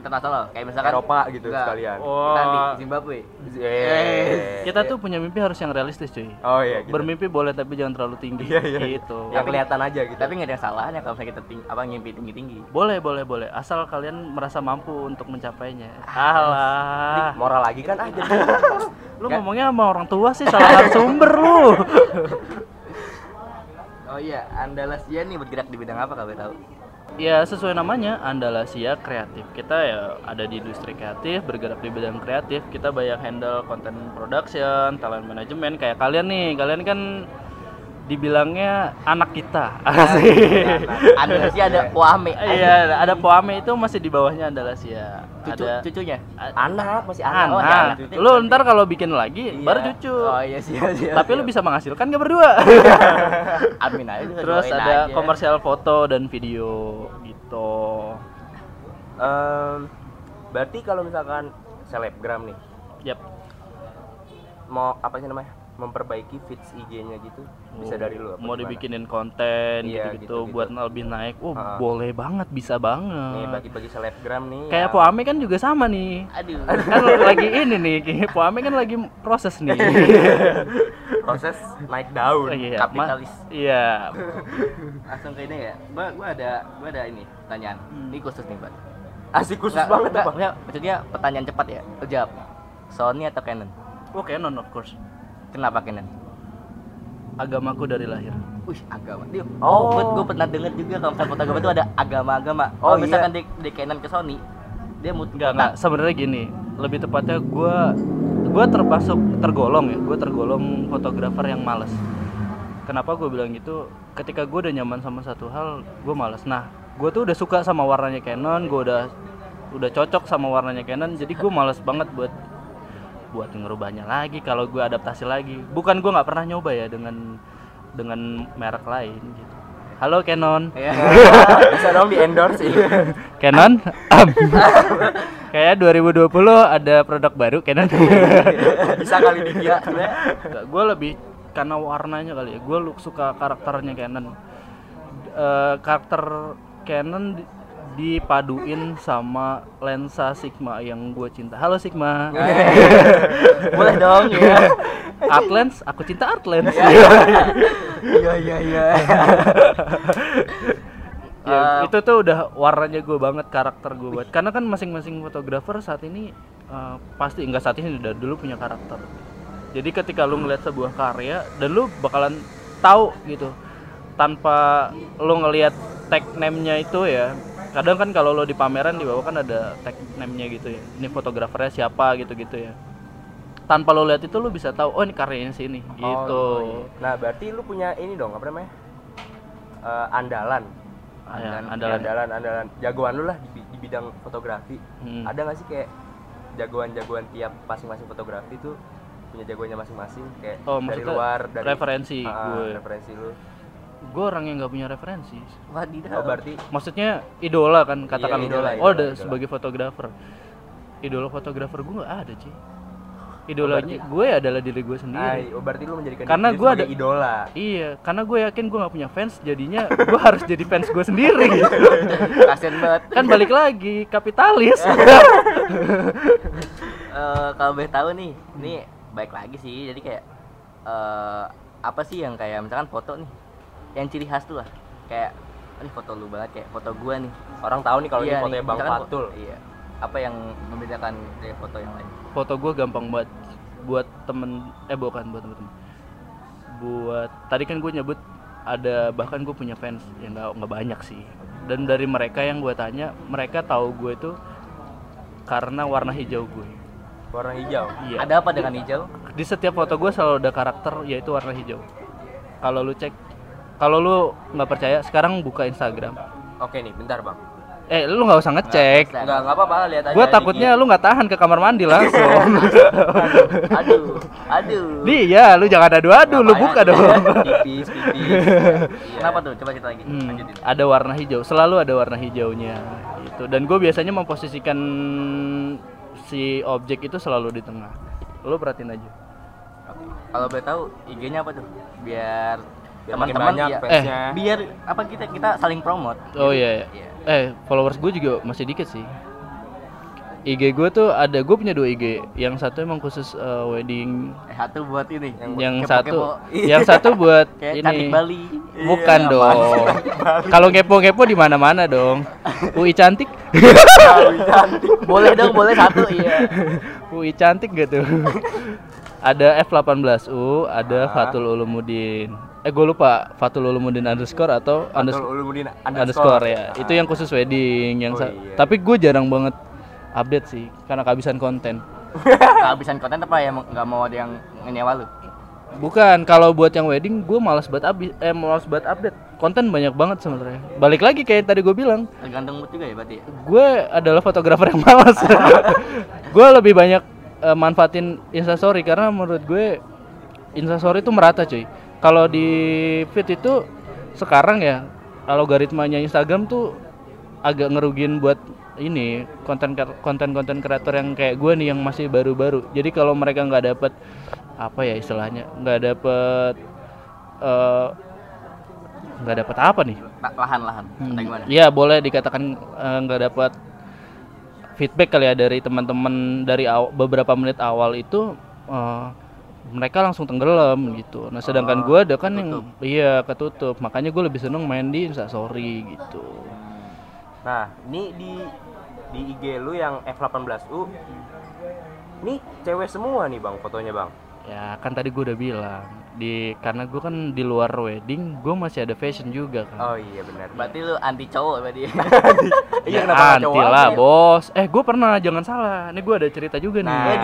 internasional kayak misalkan Eropa gitu Nggak. sekalian. kita di Wah. Zimbabwe Eh. kita tuh punya mimpi harus yang realistis cuy Oh iya gitu. bermimpi boleh tapi jangan terlalu tinggi Iya, iya. gitu Yang kelihatan aja gitu. tapi nggak ada yang salahnya kalau misalnya kita ting apa ngimpi tinggi tinggi boleh boleh boleh asal kalian merasa mampu untuk mencapainya alah moral lagi kan aja. lu ngomongnya sama orang tua sih salah sumber lu oh iya Andalasia nih bergerak di bidang apa kalau tahu ya sesuai namanya Andalasia kreatif. Kita ya ada di industri kreatif bergerak di bidang kreatif. Kita banyak handle content production talent management. Kayak kalian nih kalian kan dibilangnya anak kita Asik. Andalasia ada Wame iya ada Poame itu masih di bawahnya Andalasia cucu ada cucunya anak masih anak, anak. Oh, iya, anak. lu ntar kalau bikin lagi Iya. baru cucu oh iya sih iya, iya, tapi iya. lu bisa menghasilkan gak berdua amin aja terus ada aja. komersial foto dan video gitu Em, berarti kalau misalkan selebgram nih yap mau apa sih namanya memperbaiki feeds IG-nya gitu? Bisa dari lu apa mau gimana? dibikinin konten Iya, gitu-gitu gitu-gitu. buat lebih naik oh boleh banget bisa nih banget bagi-bagi selebgram nih kayak yang- Poame kan juga sama nih. Aduh. Kan lagi ini nih kayak Poame kan lagi proses nih. Proses naik daun iya Ma- kapitalis. iya. Langsung ke ini ya. Gua gua ada gua ada ini pertanyaan. Hmm. ini khusus nih mbak asik khusus Nggak, banget nggak, apa nggak, maksudnya pertanyaan cepat ya. Jawab. Sony atau Canon? Oh Canon of course kenapa Canon agamaku dari lahir Wih, agama. Dia, Oh. oh, gue pernah denger juga kalau misalnya foto agama itu ada agama-agama. Oh, Kalau misalkan iya. di, di Canon ke Sony, dia mut Enggak, enggak. Sebenarnya gini, lebih tepatnya gue gue termasuk tergolong ya, gue tergolong fotografer yang males. Kenapa gue bilang gitu? Ketika gue udah nyaman sama satu hal, gue males. Nah, gue tuh udah suka sama warnanya Canon, gue udah udah cocok sama warnanya Canon, jadi gue males banget buat buat ngerubahnya lagi. Kalau gue adaptasi lagi, bukan gue nggak pernah nyoba ya dengan dengan merek lain. Gitu. Halo Canon. Iya. bisa dong di endorse ini Canon. Kayak 2020 ada produk baru Canon. bisa kali di dia gue lebih karena warnanya kali ya. Gue suka karakternya Canon. Eh, karakter Canon dipaduin sama lensa Sigma yang gue cinta. Halo Sigma. Boleh dong ya. Art lens, aku cinta art lens. Iya iya iya. Ya, Eh, itu tuh udah warnanya gue banget karakter gue buat karena kan masing-masing fotografer saat ini eh, pasti enggak saat ini udah dulu punya karakter jadi ketika lu ngeliat sebuah karya dan lu bakalan tahu gitu tanpa lu ngelihat tag name-nya itu ya kadang kan kalau lo di pameran di bawah kan ada tag name-nya gitu ya. Ini fotografernya siapa gitu-gitu ya. Tanpa lo lihat itu lu bisa tahu oh ini karyanya sini gitu. Oh, iya. nah berarti lu punya ini dong apa namanya? Eh, andalan. Ya, andalan andalan. andalan andalan. Jagoan lu lah di, di bidang fotografi. Hmm. ada nggak sih kayak jagoan-jagoan tiap masing-masing fotografi tuh punya jagoannya masing-masing? Kayak Oh, dari luar dari referensi Ah, gue. referensi lu gue orang yang nggak punya referensi. Wadidaw. oh berarti maksudnya idola kan katakan Iya, idola, oh idola, ada idola. sebagai fotografer. Idola fotografer gue nggak ada sih idolanya gue adalah diri gue sendiri. Ay, oh berarti lu menjadikan Karena sebagai ada- idola. Iya karena gue yakin gue nggak punya fans jadinya gue harus jadi fans gue sendiri. Kasian banget. kan balik lagi kapitalis. Eh, kalau boleh tahu nih, ini baik lagi sih. Jadi kayak eh apa sih yang kayak misalkan foto nih, yang ciri khas tuh lah. Kayak "Oh, ini foto lu banget kayak foto gua nih. Orang tahu nih kalau ini Iya fotonya nih, Bang Fatul. Iya. Apa yang membedakan dari foto yang lain? foto gue gampang banget buat temen eh bukan buat temen buat tadi kan gue nyebut ada bahkan gue punya fans yang nggak nggak banyak sih dan dari mereka yang gue tanya mereka tahu gue itu karena warna hijau gue Warna hijau. iya Ada apa dengan hijau? di setiap foto gue selalu ada karakter yaitu warna hijau kalau lu cek kalau lu nggak percaya sekarang buka Instagram Oke nih, bentar Bang. eh lu nggak usah ngecek Nggak, enggak apa-apa, lihat aja. gue takutnya lu nggak tahan ke kamar mandi langsung Aduh, aduh. Dia, lu jangan adu-adu, lu buka dong. Tipis, tipis. Kenapa tuh? Coba kita lagi. Hmm, ada warna hijau, selalu ada warna hijaunya gitu. Dan gue biasanya memposisikan si objek itu selalu di tengah. Lu perhatiin aja. Kalau boleh tahu IG-nya apa tuh? Biar Biar teman-teman banyak ya, fansnya. biar apa kita kita saling promote. Oh iya, iya. Iya. Eh, followers gue juga masih dikit sih. IG gue tuh ada, gue punya dua IG. Yang satu emang khusus eh, wedding, Eh, satu buat ini. yang kepo-kepo. satu, yang satu buat Kayak ini. cantik Bali. Bukan Iya, dong. Kalau ngepo-ngepo di mana-mana dong. UI cantik. boleh dong, boleh satu iya. UI cantik gak tuh? ada F18U, ada Ah. Fatul Ulumuddin. Eh gue lupa Fatul Ulumuddin underscore atau Fatul unders- Ulumuddin underscore ya. Itu yang khusus wedding yang Oh, iya. Tapi gue jarang banget update sih karena kehabisan konten. Kehabisan konten apa ya nggak mau ada yang ngeyewa lu? Bukan, kalau buat yang wedding gue malas buat abis eh malas buat update. Konten banyak banget sebenarnya. Balik lagi kayak tadi gue bilang, Tergantung mood juga ya berarti. ya? gue adalah fotografer yang malas. gue lebih banyak eh, manfaatin instastory karena menurut gue instastory itu merata cuy. Kalau di feed itu sekarang ya algoritmanya Instagram tuh agak ngerugin buat ini konten konten konten kreator yang kayak gue nih yang masih baru-baru. Jadi kalau mereka nggak dapet apa ya istilahnya nggak dapet eh, nggak dapet apa nih? La- Lahan-lahan. Hmm. Iya boleh dikatakan eh, nggak dapat feedback kali ya dari teman-teman dari aw- beberapa menit awal itu eh, mereka langsung tenggelam gitu. Nah sedangkan Oh, gua ada kan yang iya ketutup. Makanya gue lebih seneng main di Instastory gitu. Nah, ini di di IG lu yang F18U ini cewek semua nih bang fotonya bang Ya kan tadi gue udah bilang di karena gue kan di luar wedding gue masih ada fashion juga kan. oh iya benar Berarti lu anti cowok berarti. iya Ya, kenapa anti cowok lah bos. Eh gue pernah jangan salah. Ini gue ada cerita juga nih. Nah. Ya?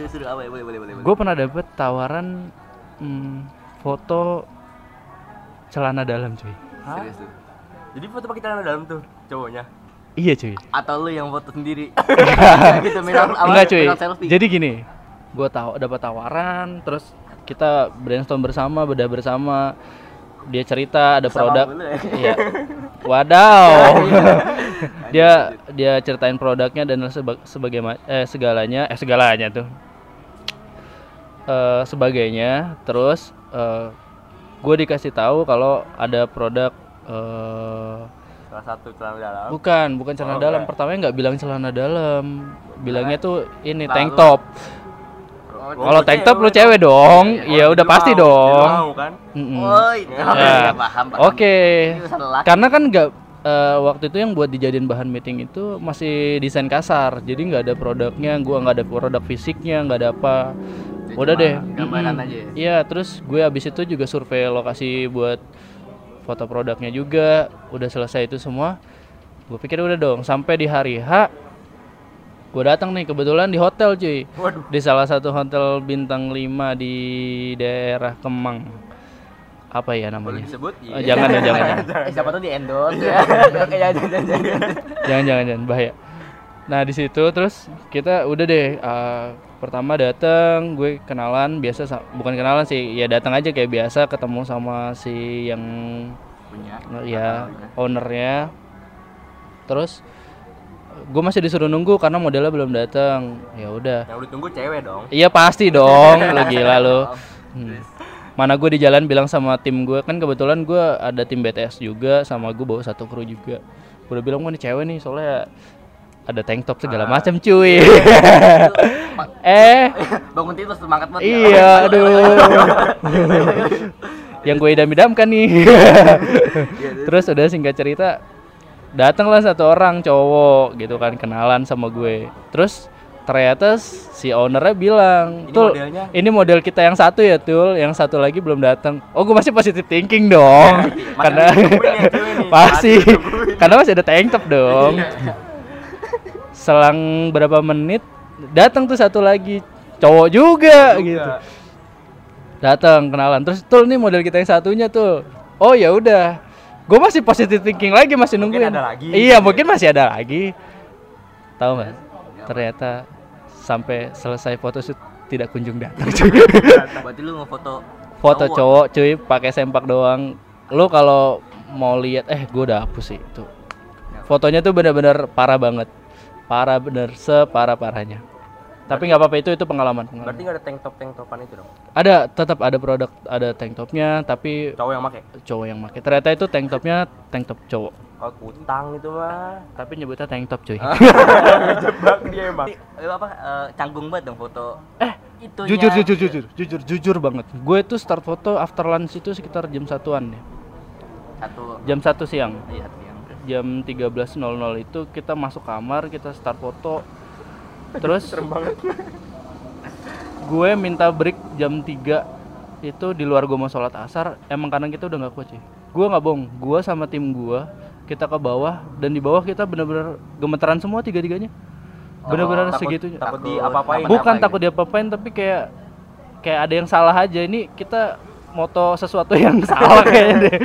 Boleh. gue pernah dapet tawaran hmm, foto celana dalam cuy Serius tuh. jadi foto pakai celana dalam tuh cowoknya iya cuy Atau lu yang foto sendiri. gitu minum enggak cuy selfie. jadi gini gue tahu dapat tawaran terus kita brainstorm bersama bedah bersama. Dia cerita ada Sama produk. ya. iya. Wadaw. Dia dia ceritain produknya dan seba- sebagai eh segalanya eh segalanya tuh. Eh sebagainya. Terus gue dikasih tahu kalau ada produk eh salah satu celana dalam? Bukan bukan celana Oh, dalam. bukan. pertamanya nggak bilang celana dalam. Bilangnya tuh ini Lalu- tank top Oh, kalau tank top lu cewek dong Iya, iya oh, udah pasti dong mau kan Mm-mm. Woi, Ya. ya, paham, paham. Oke. Karena kan nggak eh, waktu itu yang buat dijadiin bahan meeting itu masih desain kasar, jadi nggak ada produknya, gua nggak ada produk fisiknya, nggak ada apa. Jadi Udah deh. gambaran Mm-mm. aja ya? Iya, terus gue abis itu juga survei lokasi buat foto produknya juga. Udah selesai itu semua. Gue pikir udah dong. Sampai di hari H, gue datang nih kebetulan di hotel cuy. waduh Di salah satu hotel bintang 5 di daerah Kemang. Apa ya boleh namanya? disebut Oh, jangan ya, jangan. jangan. Eh, siapa tuh di endorse ya? Jangan, jangan, jangan. jangan jangan jangan bahaya nah di situ terus kita udah deh uh, pertama datang gue kenalan biasa sa- bukan kenalan sih ya datang aja kayak biasa ketemu sama si yang Punya. ya ownernya terus gue masih disuruh nunggu karena modelnya belum datang. Ya udah. Yang lu tunggu cewek dong. Iya pasti dong. Lu gila lu. Hmm. mana gue di jalan bilang sama tim gue kan kebetulan gue ada tim BTS juga sama gue bawa satu kru juga. Gue udah bilang gue nih cewek nih soalnya ada tank top segala Ah. macam cuy. Eh. Bangun tidur semangat banget ya. iya aduh. Yang gue idam-idamkan nih. Terus udah singkat cerita datanglah satu orang cowok gitu kan kenalan sama gue. Terus ternyata si ownernya bilang Ini tul modelnya?" ini model kita yang satu ya tul. Yang satu lagi belum datang. Oh gue masih positive thinking dong. Karena ya, pasti Masih ditungguin. karena masih ada tank top dong. Selang berapa menit datang tuh satu lagi. Cowok juga, Juga. gitu. Datang kenalan. Terus tul nih model kita yang satunya tuh oh ya udah gue masih positive thinking lagi masih Mungkin nungguin. ada lagi. iya mungkin masih ada lagi. Tahu nggak? Ternyata sampai selesai photoshoot tidak kunjung datang cuy. berarti lu ngefoto foto cowok. cuy pakai sempak doang. Lu kalau mau lihat eh gue udah hapus sih itu fotonya tuh bener-bener parah banget. Parah bener separah parahnya tapi nggak apa-apa itu itu pengalaman, pengalaman. Berarti nggak ada tank top tank topan itu dong. ada tetap ada produk ada tank topnya tapi Cowok yang make. cowok yang pakai ternyata itu tank topnya tank top cowok. Oh, kutang itu mah. tapi nyebutnya tank top cuy. Jebak dia emang. lu apa eh, canggung banget dong foto. Eh itu jujur jujur jujur jujur jujur banget. Gue tuh start foto after lunch itu sekitar jam satuan ya satu. Jam satu siang. Iya jam 13.00 itu kita masuk kamar kita start foto terus? Gue minta break jam 3 itu di luar gue mau sholat asar. Emang karena kita udah nggak kuat sih gue nggak bohong. Gue sama tim gue kita ke bawah. Dan di bawah kita bener-bener gemeteran semua tiga-tiganya. Bener-bener takut- segitunya. takut Takut diapa-apain. apa- bukan gitu. takut diapa-apain tapi kayak kayak ada yang salah aja. Ini kita moto sesuatu yang salah kayaknya deh.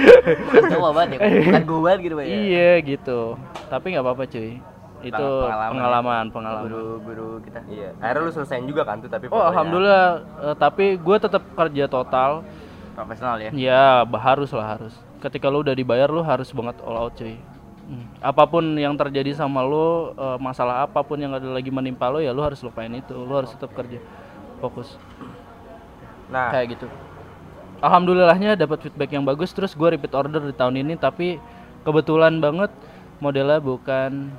Cowok banget ya bukan gue banget gitu Pak, ya? Iya gitu. Tapi nggak apa-apa cuy. Itu Pengalaman pengalaman, ya. pengalaman. guru guru kita Iya. Akhirnya lu selesaiin juga kan tuh tapi Oh alhamdulillah. Eh, tapi gue tetap kerja total. profesional ya Ya bah- harus lah harus. Ketika lu udah dibayar lu harus banget all out cuy. Hmm. Apa pun yang terjadi sama lu, eh, masalah apa pun yang ada lagi menimpa lu ya lu harus lupain itu. Lu harus tetap kerja, fokus. Nah, Kayak gitu. Alhamdulillahnya dapat feedback yang bagus. Terus gue repeat order di tahun ini, tapi kebetulan banget modelnya bukan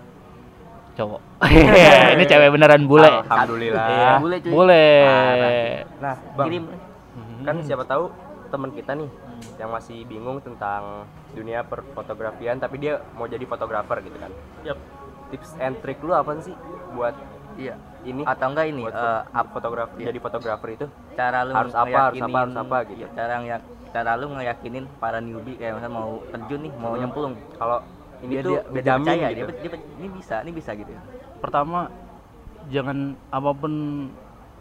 cowok. ini cewek beneran bule. alhamdulillah. Iya, Bule, cuy. Bule. Nah, Bang, kirim kan siapa tahu teman kita nih yang masih bingung tentang dunia perfotografian tapi dia mau jadi fotografer gitu kan. Yap. Tips and trick lu apa sih buat iya ini atau enggak ini buat eh, fo- fotografi jadi fotografer itu? cara lu Harus apa, harus apa, harus apa gitu. iya, cara yang cara lu ngeyakinin para newbie kayak misalnya mau terjun nih mau Hmm. nyemplung Kalau ini dia tuh dia, dia dijamin percaya gitu. dia, dia- ini bisa ini bisa gitu ya Pertama jangan apa pun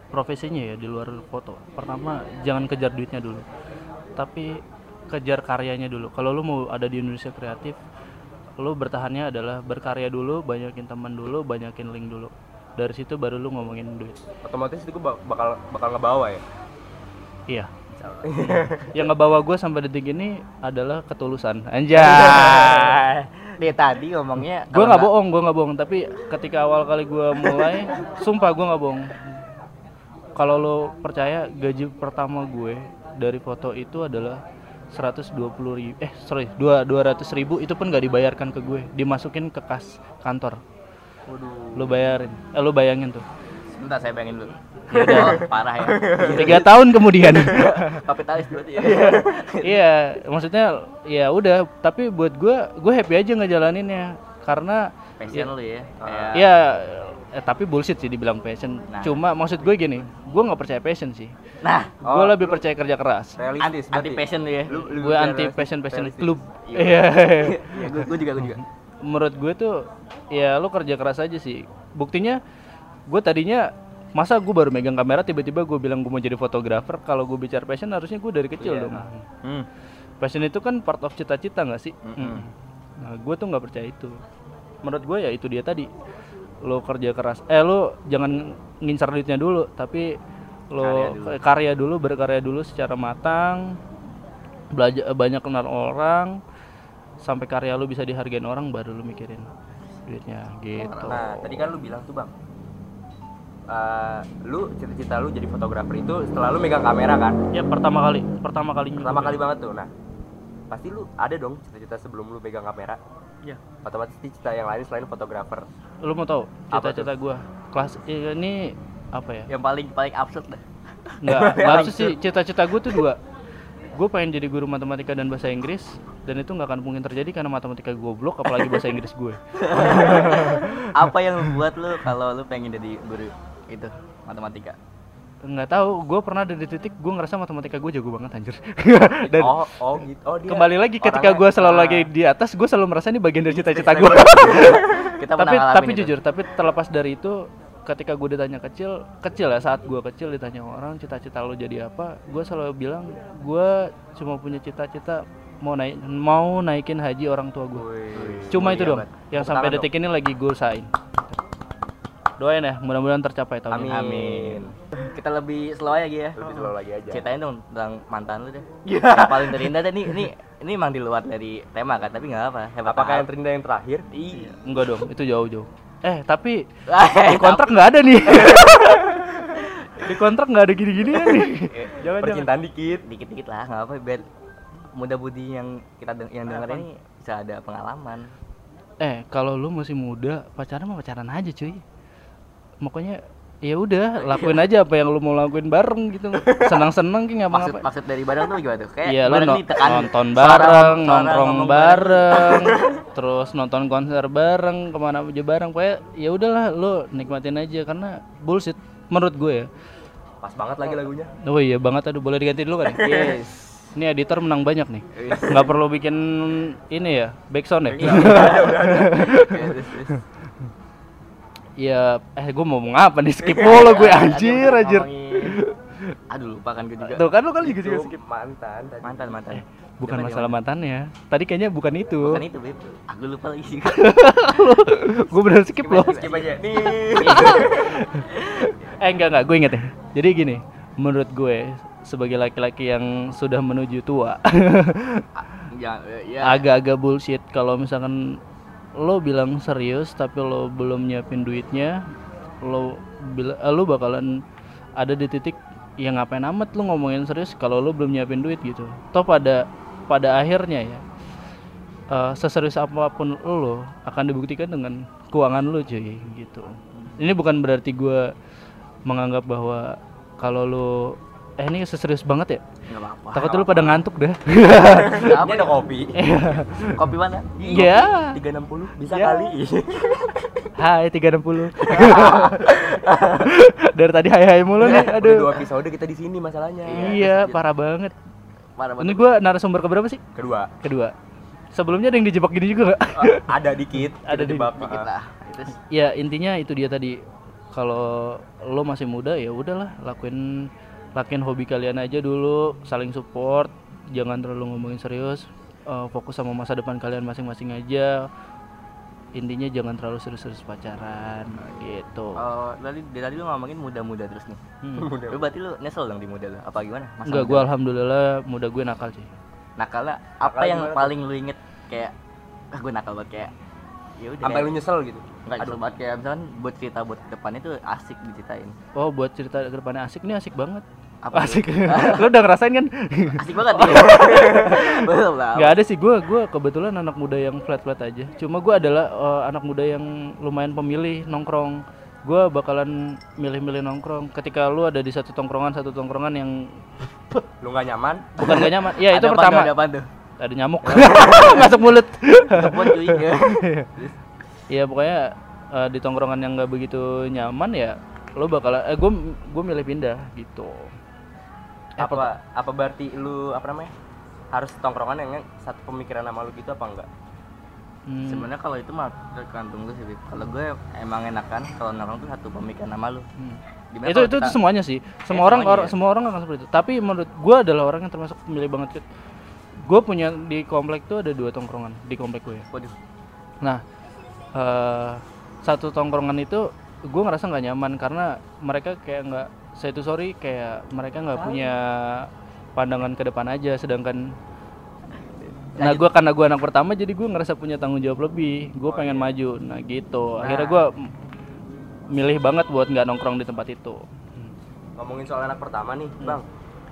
profesinya ya di luar foto. Pertama jangan kejar duitnya dulu. Tapi kejar karyanya dulu. Kalau lu mau ada di Indonesia kreatif, lu bertahannya adalah berkarya dulu, banyakin teman dulu, banyakin link dulu. Dari situ baru lu ngomongin duit. Otomatis itu bak- bakal bakal ngebawa ya. Iya. yang ngebawa gue sampai detik ini adalah ketulusan. Anjay. Dia tadi ngomongnya gue nggak bohong, gue nggak bohong. Tapi ketika awal kali gue mulai, sumpah gue nggak bohong. Kalau lo percaya gaji pertama gue dari foto itu adalah 120 ribu, eh sorry, 200 ribu itu pun gak dibayarkan ke gue, dimasukin ke kas kantor. Lo bayarin, eh lo bayangin tuh. Sebentar saya bayangin dulu. Oh, parah ya. Tiga tahun kemudian. kapitalis berarti ya. Iya. Maksudnya ya udah. Tapi buat gue gue happy aja ngejalaninnya. Karena passion lu ya. Kayak ya eh, tapi bullshit sih dibilang passion. Nah. cuma maksud gue gini gue nggak percaya passion sih. Nah. Gue lebih percaya kerja keras. Realistis anti passion lu ya. Lu- lu gue anti passion passion realistis. klub Iya. iya. Ya gue, gue juga gue juga. Menurut gue tuh ya lu kerja keras aja sih. Buktinya gue tadinya masa gue baru megang kamera tiba-tiba gue bilang gue mau jadi fotografer kalau gue bicara passion harusnya gue dari kecil Iya. dong Hmm. passion itu kan part of cita-cita nggak sih Mm-mm. Mm. nah gue tuh nggak percaya itu menurut gue ya itu dia tadi lo kerja keras eh lo jangan ngincar duitnya dulu tapi lo Karya karya dulu, berkarya dulu secara matang belajar banyak kenal orang sampai karya lo bisa dihargain orang baru lo mikirin duitnya gitu Nah, tadi kan lu bilang tuh, Bang. Eh, lu cita-cita lu jadi fotografer itu setelah lu megang kamera kan? ya pertama kali pertama kalinya Pertama juga. kali banget tuh. Nah, pasti lu ada dong cita-cita sebelum lu megang kamera. Iya. otomatis cita yang lain selain fotografer Lu mau tahu Apa cita-cita gua? Kelas eh, ini apa ya? yang paling paling absurd dah Enggak, enggak harus sih cita-cita gue tuh dua. Gue pengen jadi guru matematika dan bahasa Inggris dan itu nggak akan mungkin terjadi karena matematika goblok apalagi bahasa Inggris gue. apa yang membuat lu kalau lu pengen jadi guru itu matematika. Nggak tahu, gue pernah ada di titik gue ngerasa matematika gue jago banget anjir. dan oh oh gitu. Oh dia kembali lagi ketika gue selalu ah, lagi di atas, gue selalu merasa ini bagian dari cita-cita gue. kita tapi tapi itu. jujur, tapi terlepas dari itu ketika gue ditanya kecil kecil ya saat gue kecil ditanya orang cita-cita lo jadi apa? Gue selalu bilang gue cuma punya cita-cita mau naik mau naikin haji orang tua gue cuma Oh itu iya, dong yang sampai detik ini lagi gue usahain doain ya mudah-mudahan tercapai tahun Amin. ini. Amin. Kita lebih slow aja ya. Lebih slow lagi aja. Ceritain dong tentang mantan lu deh. Iya. yang paling terindah deh nih ini ini emang di luar dari tema kan tapi nggak apa hebat apakah yang terindah yang terakhir? Iya. Enggak dong itu jauh-jauh. Eh tapi Eh, di kontrak nggak ada nih. Di kontrak nggak ada gini-gini nih. Jangan jangan percintaan dikit. Dikit-dikit lah nggak apa biar muda budi yang kita deng- yang denger ini bisa ada pengalaman. Eh, kalau lu masih muda, pacaran mah pacaran aja, cuy. Makanya ya udah, lakuin aja apa yang lu mau lakuin bareng gitu. Senang-senang ki nggak maksud apa maksud dari bareng tuh gimana tuh kayak Iya, lu bareng no- tekan nonton suara- bareng, suara nongkrong ngomong bareng, terus nonton konser bareng, ke mana aja bareng. Pokoknya ya udahlah, lu nikmatin aja karena bullshit menurut gue ya. pas banget lagi lagunya Oh iya banget aduh boleh diganti dulu kan? yes Ini editor menang banyak nih. Nggak perlu bikin ini ya, backsound ya. Ya, eh gue mau ngomong apa nih? Skip mulu gue anjir, anjir. aduh lupa kan gue juga Tuh kan lu kan juga juga skip. mantan tadi mantan mantan Bukan Gimana, masalah gimana? mantannya. Tadi kayaknya bukan itu. bukan itu Beb. aku lupa lagi sih gue bener skip loh. skip aja nih Eh enggak enggak, gue inget ya. Jadi gini, menurut gue sebagai laki-laki yang sudah menuju tua, ya, ya. agak-agak bullshit kalau misalkan lo bilang serius tapi lo belum nyiapin duitnya, lo bila, eh, lo bakalan ada di titik yang ngapain amat lo ngomongin serius kalau lo belum nyiapin duit gitu. Toh pada pada akhirnya ya eh, seserius apa pun lo akan dibuktikan dengan keuangan lo cuy gitu. Ini bukan berarti gue menganggap bahwa kalau lo eh ini seserius banget ya. nggak apa-apa Takut lu pada ngantuk dah. Nggak apa ini ada kopi kopi mana Iya. 360 bisa Ya. kali Hai 360. Dari tadi hai hai mulu nih. Udah Aduh. dua episode kita di sini masalahnya Iya, parah banget. Parah Ini banget. gua narasumber keberapa sih? kedua Kedua. Sebelumnya ada yang dijebak gini juga nggak? eh, ada dikit Ada kita di- jebak. dikit lah ya intinya itu dia tadi. Kalau lo masih muda ya udahlah lakuin lakuin hobi kalian aja dulu, saling support, jangan terlalu ngomongin serius. Eh, fokus sama masa depan kalian masing-masing aja. Intinya jangan terlalu serius-serius pacaran gitu. Oh, tadi dari tadi lu ngomongin muda-muda terus nih. Hmm. Udah. Lu berarti lu nyesel dong di muda lu? Apa gimana? Masa Enggak, muda gue alhamdulillah muda gue nakal sih. nakalnya apa Nakal yang tuh? paling lu inget kayak ah gue nakal banget kayak ya udah sampai lu nyesel gitu nggak nyesel banget kayak misalkan buat cerita buat ke depan itu asik diceritain Oh, buat cerita ke depannya asik nih asik banget. Apa asik. Lu udah ngerasain kan? asik banget ya belum lah Gak ada sih gue, gue kebetulan anak muda yang flat-flat aja. Cuma gue adalah eh, anak muda yang lumayan pemilih nongkrong. Gue bakalan milih-milih nongkrong. Ketika lu ada di satu tongkrongan, satu tongkrongan yang lu nggak nyaman bukan gak nyaman. Iya itu pertama. ada apaan tuh Ada nyamuk masuk mulut. Iya pokoknya eh, di tongkrongan yang nggak begitu nyaman ya, lu bakalan. Eh gue gue milih pindah gitu. Eh, apa apa berarti lu apa namanya harus tongkrongan yang satu pemikiran sama lu gitu apa enggak? Hmm. sebenarnya kalau itu mah tergantung gue sih kalau gue emang enakan kalau nongkrong tuh satu pemikiran sama lu. Hmm. Itu itu, kita- itu semuanya sih. Semua Eh, orang semuanya. orang ya? semua orang akan seperti itu tapi menurut gue adalah orang yang termasuk pemilih banget gue punya di komplek tuh ada dua tongkrongan di komplek gue waduh. Nah eh, satu tongkrongan itu gue ngerasa nggak nyaman karena mereka kayak nggak saya itu sorry kayak mereka nggak punya pandangan ke depan aja sedangkan nah gue karena gue anak pertama jadi gue ngerasa punya tanggung jawab lebih. Gue pengen maju. Nah gitu. Akhirnya gue milih banget buat nggak nongkrong di tempat itu. Ngomongin soal anak pertama nih bang.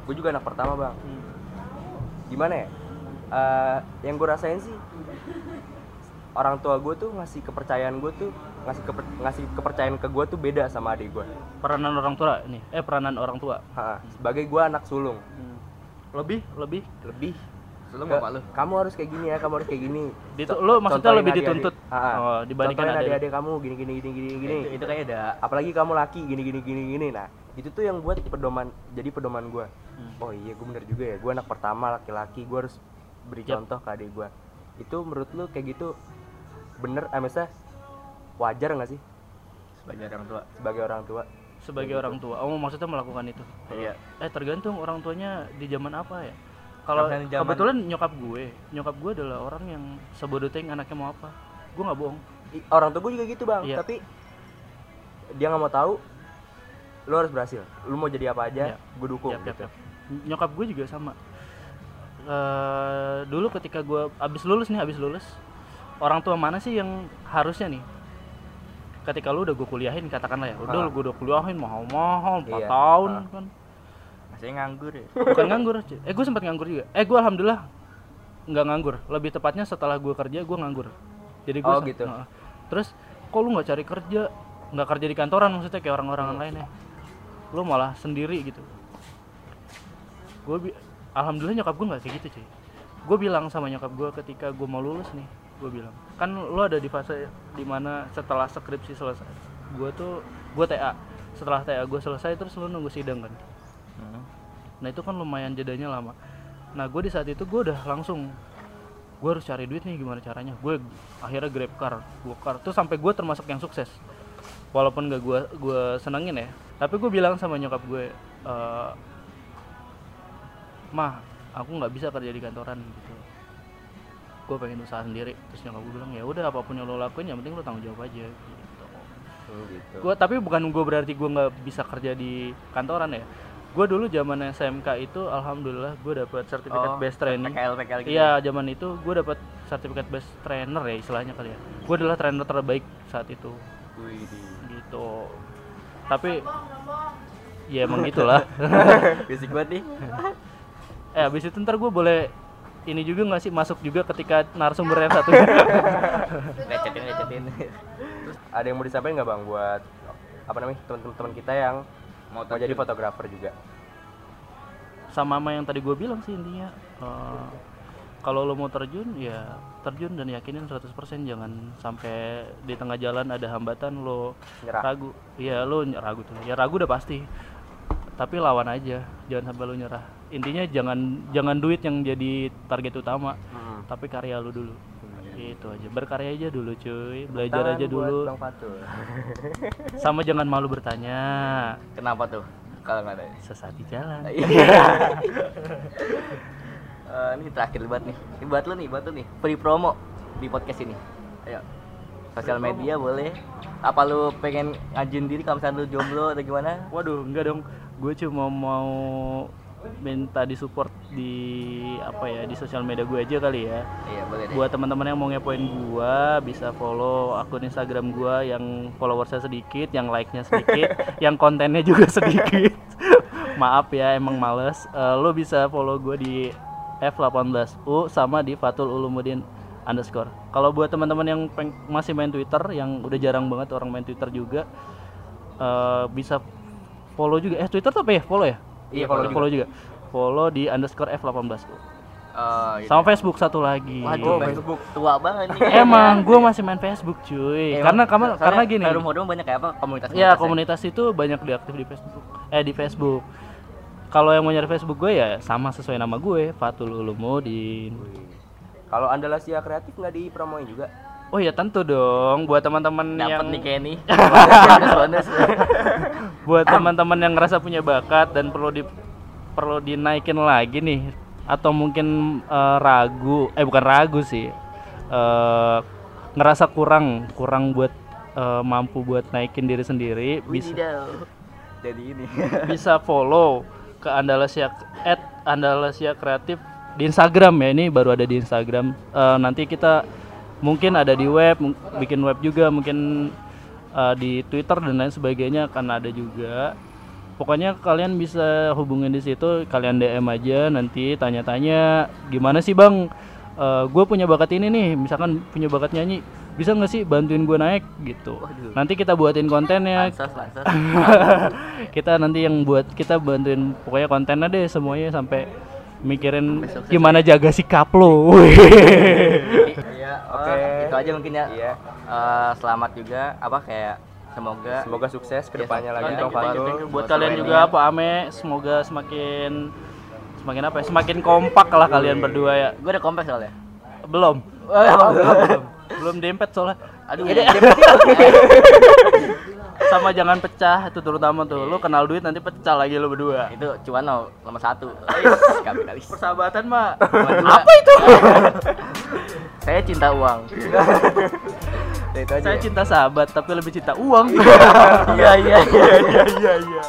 Gue juga anak pertama bang. Gimana ya? Eh, yang gue rasain sih orang tua gue tuh ngasih kepercayaan gue tuh ngasih keper- ngasih kepercayaan ke gue tuh beda sama adik gue peranan orang tua nih eh peranan orang tua. Ha, sebagai gue anak sulung. Lebih lebih? Lebih. Sulung ke- bapak lu. kamu harus kayak gini ya kamu harus kayak gini. Ditu- lu maksudnya Contohin lebih adik-adik. dituntut? Ha, ha. oh, dibandingkan adik adik-adik. kamu gini gini gini gini gini. Itu, itu kayak ada. Apalagi kamu laki gini gini gini gini. Nah itu tuh yang buat pedoman jadi pedoman gue Hmm. oh iya gue bener juga ya. Gue anak pertama laki-laki gue harus beri Yap. contoh ke adik gue itu menurut lu kayak gitu bener eh maksudnya wajar nggak sih? Sebagai orang tua. sebagai orang tua. Sebagai orang tua. Oh maksudnya melakukan itu. Iya. eh tergantung orang tuanya di zaman apa ya. Kalau zaman- kebetulan nyokap gue. Nyokap gue adalah orang yang sebodoh anaknya mau apa. Gue nggak bohong. Orang tua gue juga gitu bang. Iya. tapi dia nggak mau tahu lu harus berhasil. Lu mau jadi apa aja Iya. gue dukung Yap, yap, gitu. yap. nyokap gue juga sama. Eh, dulu ketika gue abis lulus nih abis lulus orang tua mana sih yang harusnya nih ketika lu udah gue kuliahin katakanlah ya udah Ah. gue udah kuliahin mahal-mahal 4 Iya. tahun Ah. kan. Masih nganggur ya. bukan nganggur eh gue sempat nganggur juga. Eh gue alhamdulillah nggak nganggur. Lebih tepatnya setelah gue kerja gue nganggur. Jadi gue Oh, gitu. terus kok lu nggak cari kerja? Nggak kerja di kantoran maksudnya kayak orang-orang lainnya. Lu malah sendiri gitu. Gue alhamdulillah nyokap gue nggak kayak gitu cuy gue bilang sama nyokap gue ketika gue mau lulus nih gue bilang kan lu ada di fase di mana setelah skripsi selesai gue tuh gue TA setelah TA gue selesai terus lu nunggu sidang kan Nah itu kan lumayan jedanya lama. Nah gue di saat itu gue udah langsung gue harus cari duit nih gimana caranya. Gue akhirnya grab car, gue car. Tuh sampai gue termasuk yang sukses. Walaupun gak gue gue senengin ya. Tapi gue bilang sama nyokap gue, eh mah aku nggak bisa kerja di kantoran gitu. Gue pengen usaha sendiri. Terus nyokap gue bilang ya udah apa pun yang lo lakuin yang penting lo tanggung jawab aja. Gitu. Oh, gitu. Gua tapi bukan gue berarti gue nggak bisa kerja di kantoran ya. Gue dulu zaman SMK itu alhamdulillah gue dapat sertifikat Oh, best training. PKL PKL gitu. Iya zaman itu gue dapat sertifikat best trainer ya istilahnya kali ya. Gue adalah trainer terbaik saat itu Wih, gitu. Tapi ya emang gitulah. Basic banget nih. eh abis itu ntar gue boleh ini juga nggak sih masuk juga ketika narasumber yang satu. Lecetin lecetin. ada yang mau disampaikan nggak bang buat apa namanya teman-teman kita yang Mau mau jadi fotografer juga sama sama yang tadi gue bilang sih intinya eh, kalau lo mau terjun ya terjun dan yakinin 100% jangan sampai di tengah jalan ada hambatan lo Nyerah. ragu iya lo ragu tuh ya ragu udah pasti tapi lawan aja jangan sampai lo nyerah intinya jangan jangan duit yang jadi target utama Hmm. tapi karya lo dulu itu aja berkarya aja dulu cuy belajar Tangan aja buat dulu Bang Fatul. sama jangan malu bertanya Kenapa tuh? Kalau nggak ada. sesat di jalan Eh, ini terakhir banget nih. Ini buat lu nih, buat lu nih. Free promo di podcast ini. Ayo. Sosial media boleh. Apa lu pengen ngajuin diri kalau misalnya lu jomblo atau gimana? Waduh, enggak dong. Gue cuma mau minta disupport di apa ya di sosial media gue aja kali ya. Iya, boleh deh. Buat teman-teman yang mau ngepoin gua bisa follow akun Instagram gua yang followersnya sedikit, yang like-nya sedikit, yang kontennya juga sedikit. Maaf ya, emang males. Eh, lo bisa follow gue di F18U sama di Fatul Ulumuddin underscore. Kalau buat teman-teman yang peng- masih main Twitter, yang udah jarang banget orang main Twitter juga, eh, bisa follow juga. Eh Twitter tuh apa ya? Follow ya? Iya, follow follow juga. Follow di underscore F18U. Oh, gitu. Sama Facebook satu lagi. Waduh, Facebook tua banget nih. Emang gue masih main Facebook cuy. Emang, karena kamu karena gini. Forum-forum banyak kayak apa komunitas Ya komunitas itu banyak diaktif di Facebook. Eh di Facebook. Kalau yang mau nyari Facebook gue ya sama sesuai nama gue, Fatul Ulumuddin. Kalau Andalasia kreatif nggak dipromoin juga? Oh ya tentu dong buat teman-teman yang nih Kenny. Bonus-bonus. buat teman-teman yang ngerasa punya bakat dan perlu di perlu dinaikin lagi nih atau mungkin eh, ragu eh bukan ragu sih eh, ngerasa kurang kurang buat eh, mampu buat naikin diri sendiri bisa. Jadi ini. bisa follow ke Andalasia at Andalasia Kreatif di Instagram ya ini baru ada di Instagram Eh, nanti kita mungkin ada di web bikin web juga mungkin eh, di Twitter dan lain sebagainya akan ada juga. Pokoknya kalian bisa hubungin di situ kalian DM aja nanti tanya-tanya gimana sih bang? Gue punya bakat ini nih misalkan punya bakat nyanyi bisa nggak sih bantuin gue naik? Gitu. Waduh. nanti kita buatin kontennya. Lansos, lansos. kita nanti yang buat kita bantuin pokoknya kontennya deh semuanya sampai mikirin Sampai sukses gimana jaga sikap lo Iya, Oke. oke. itu aja mungkin ya. Iya. Eh, selamat juga apa kayak semoga Semoga sukses ke depannya Iya, lagi thank Kang you, thank you, Fatul. thank you. buat kalian juga ya. Pak Ame semoga semakin semakin apa ya semakin kompak lah kalian berdua ya gue ada kompleks soalnya. belum belum belum dempet soalnya Aduh, ya, sama jangan pecah itu terutama tuh lu kenal duit nanti pecah lagi lu berdua itu cuan no, nomor satu. Kapitalis. persahabatan mah Apa itu? Saya cinta uang. Ya, itu aja saya ya. cinta sahabat tapi lebih cinta uang Iya iya iya. iya iya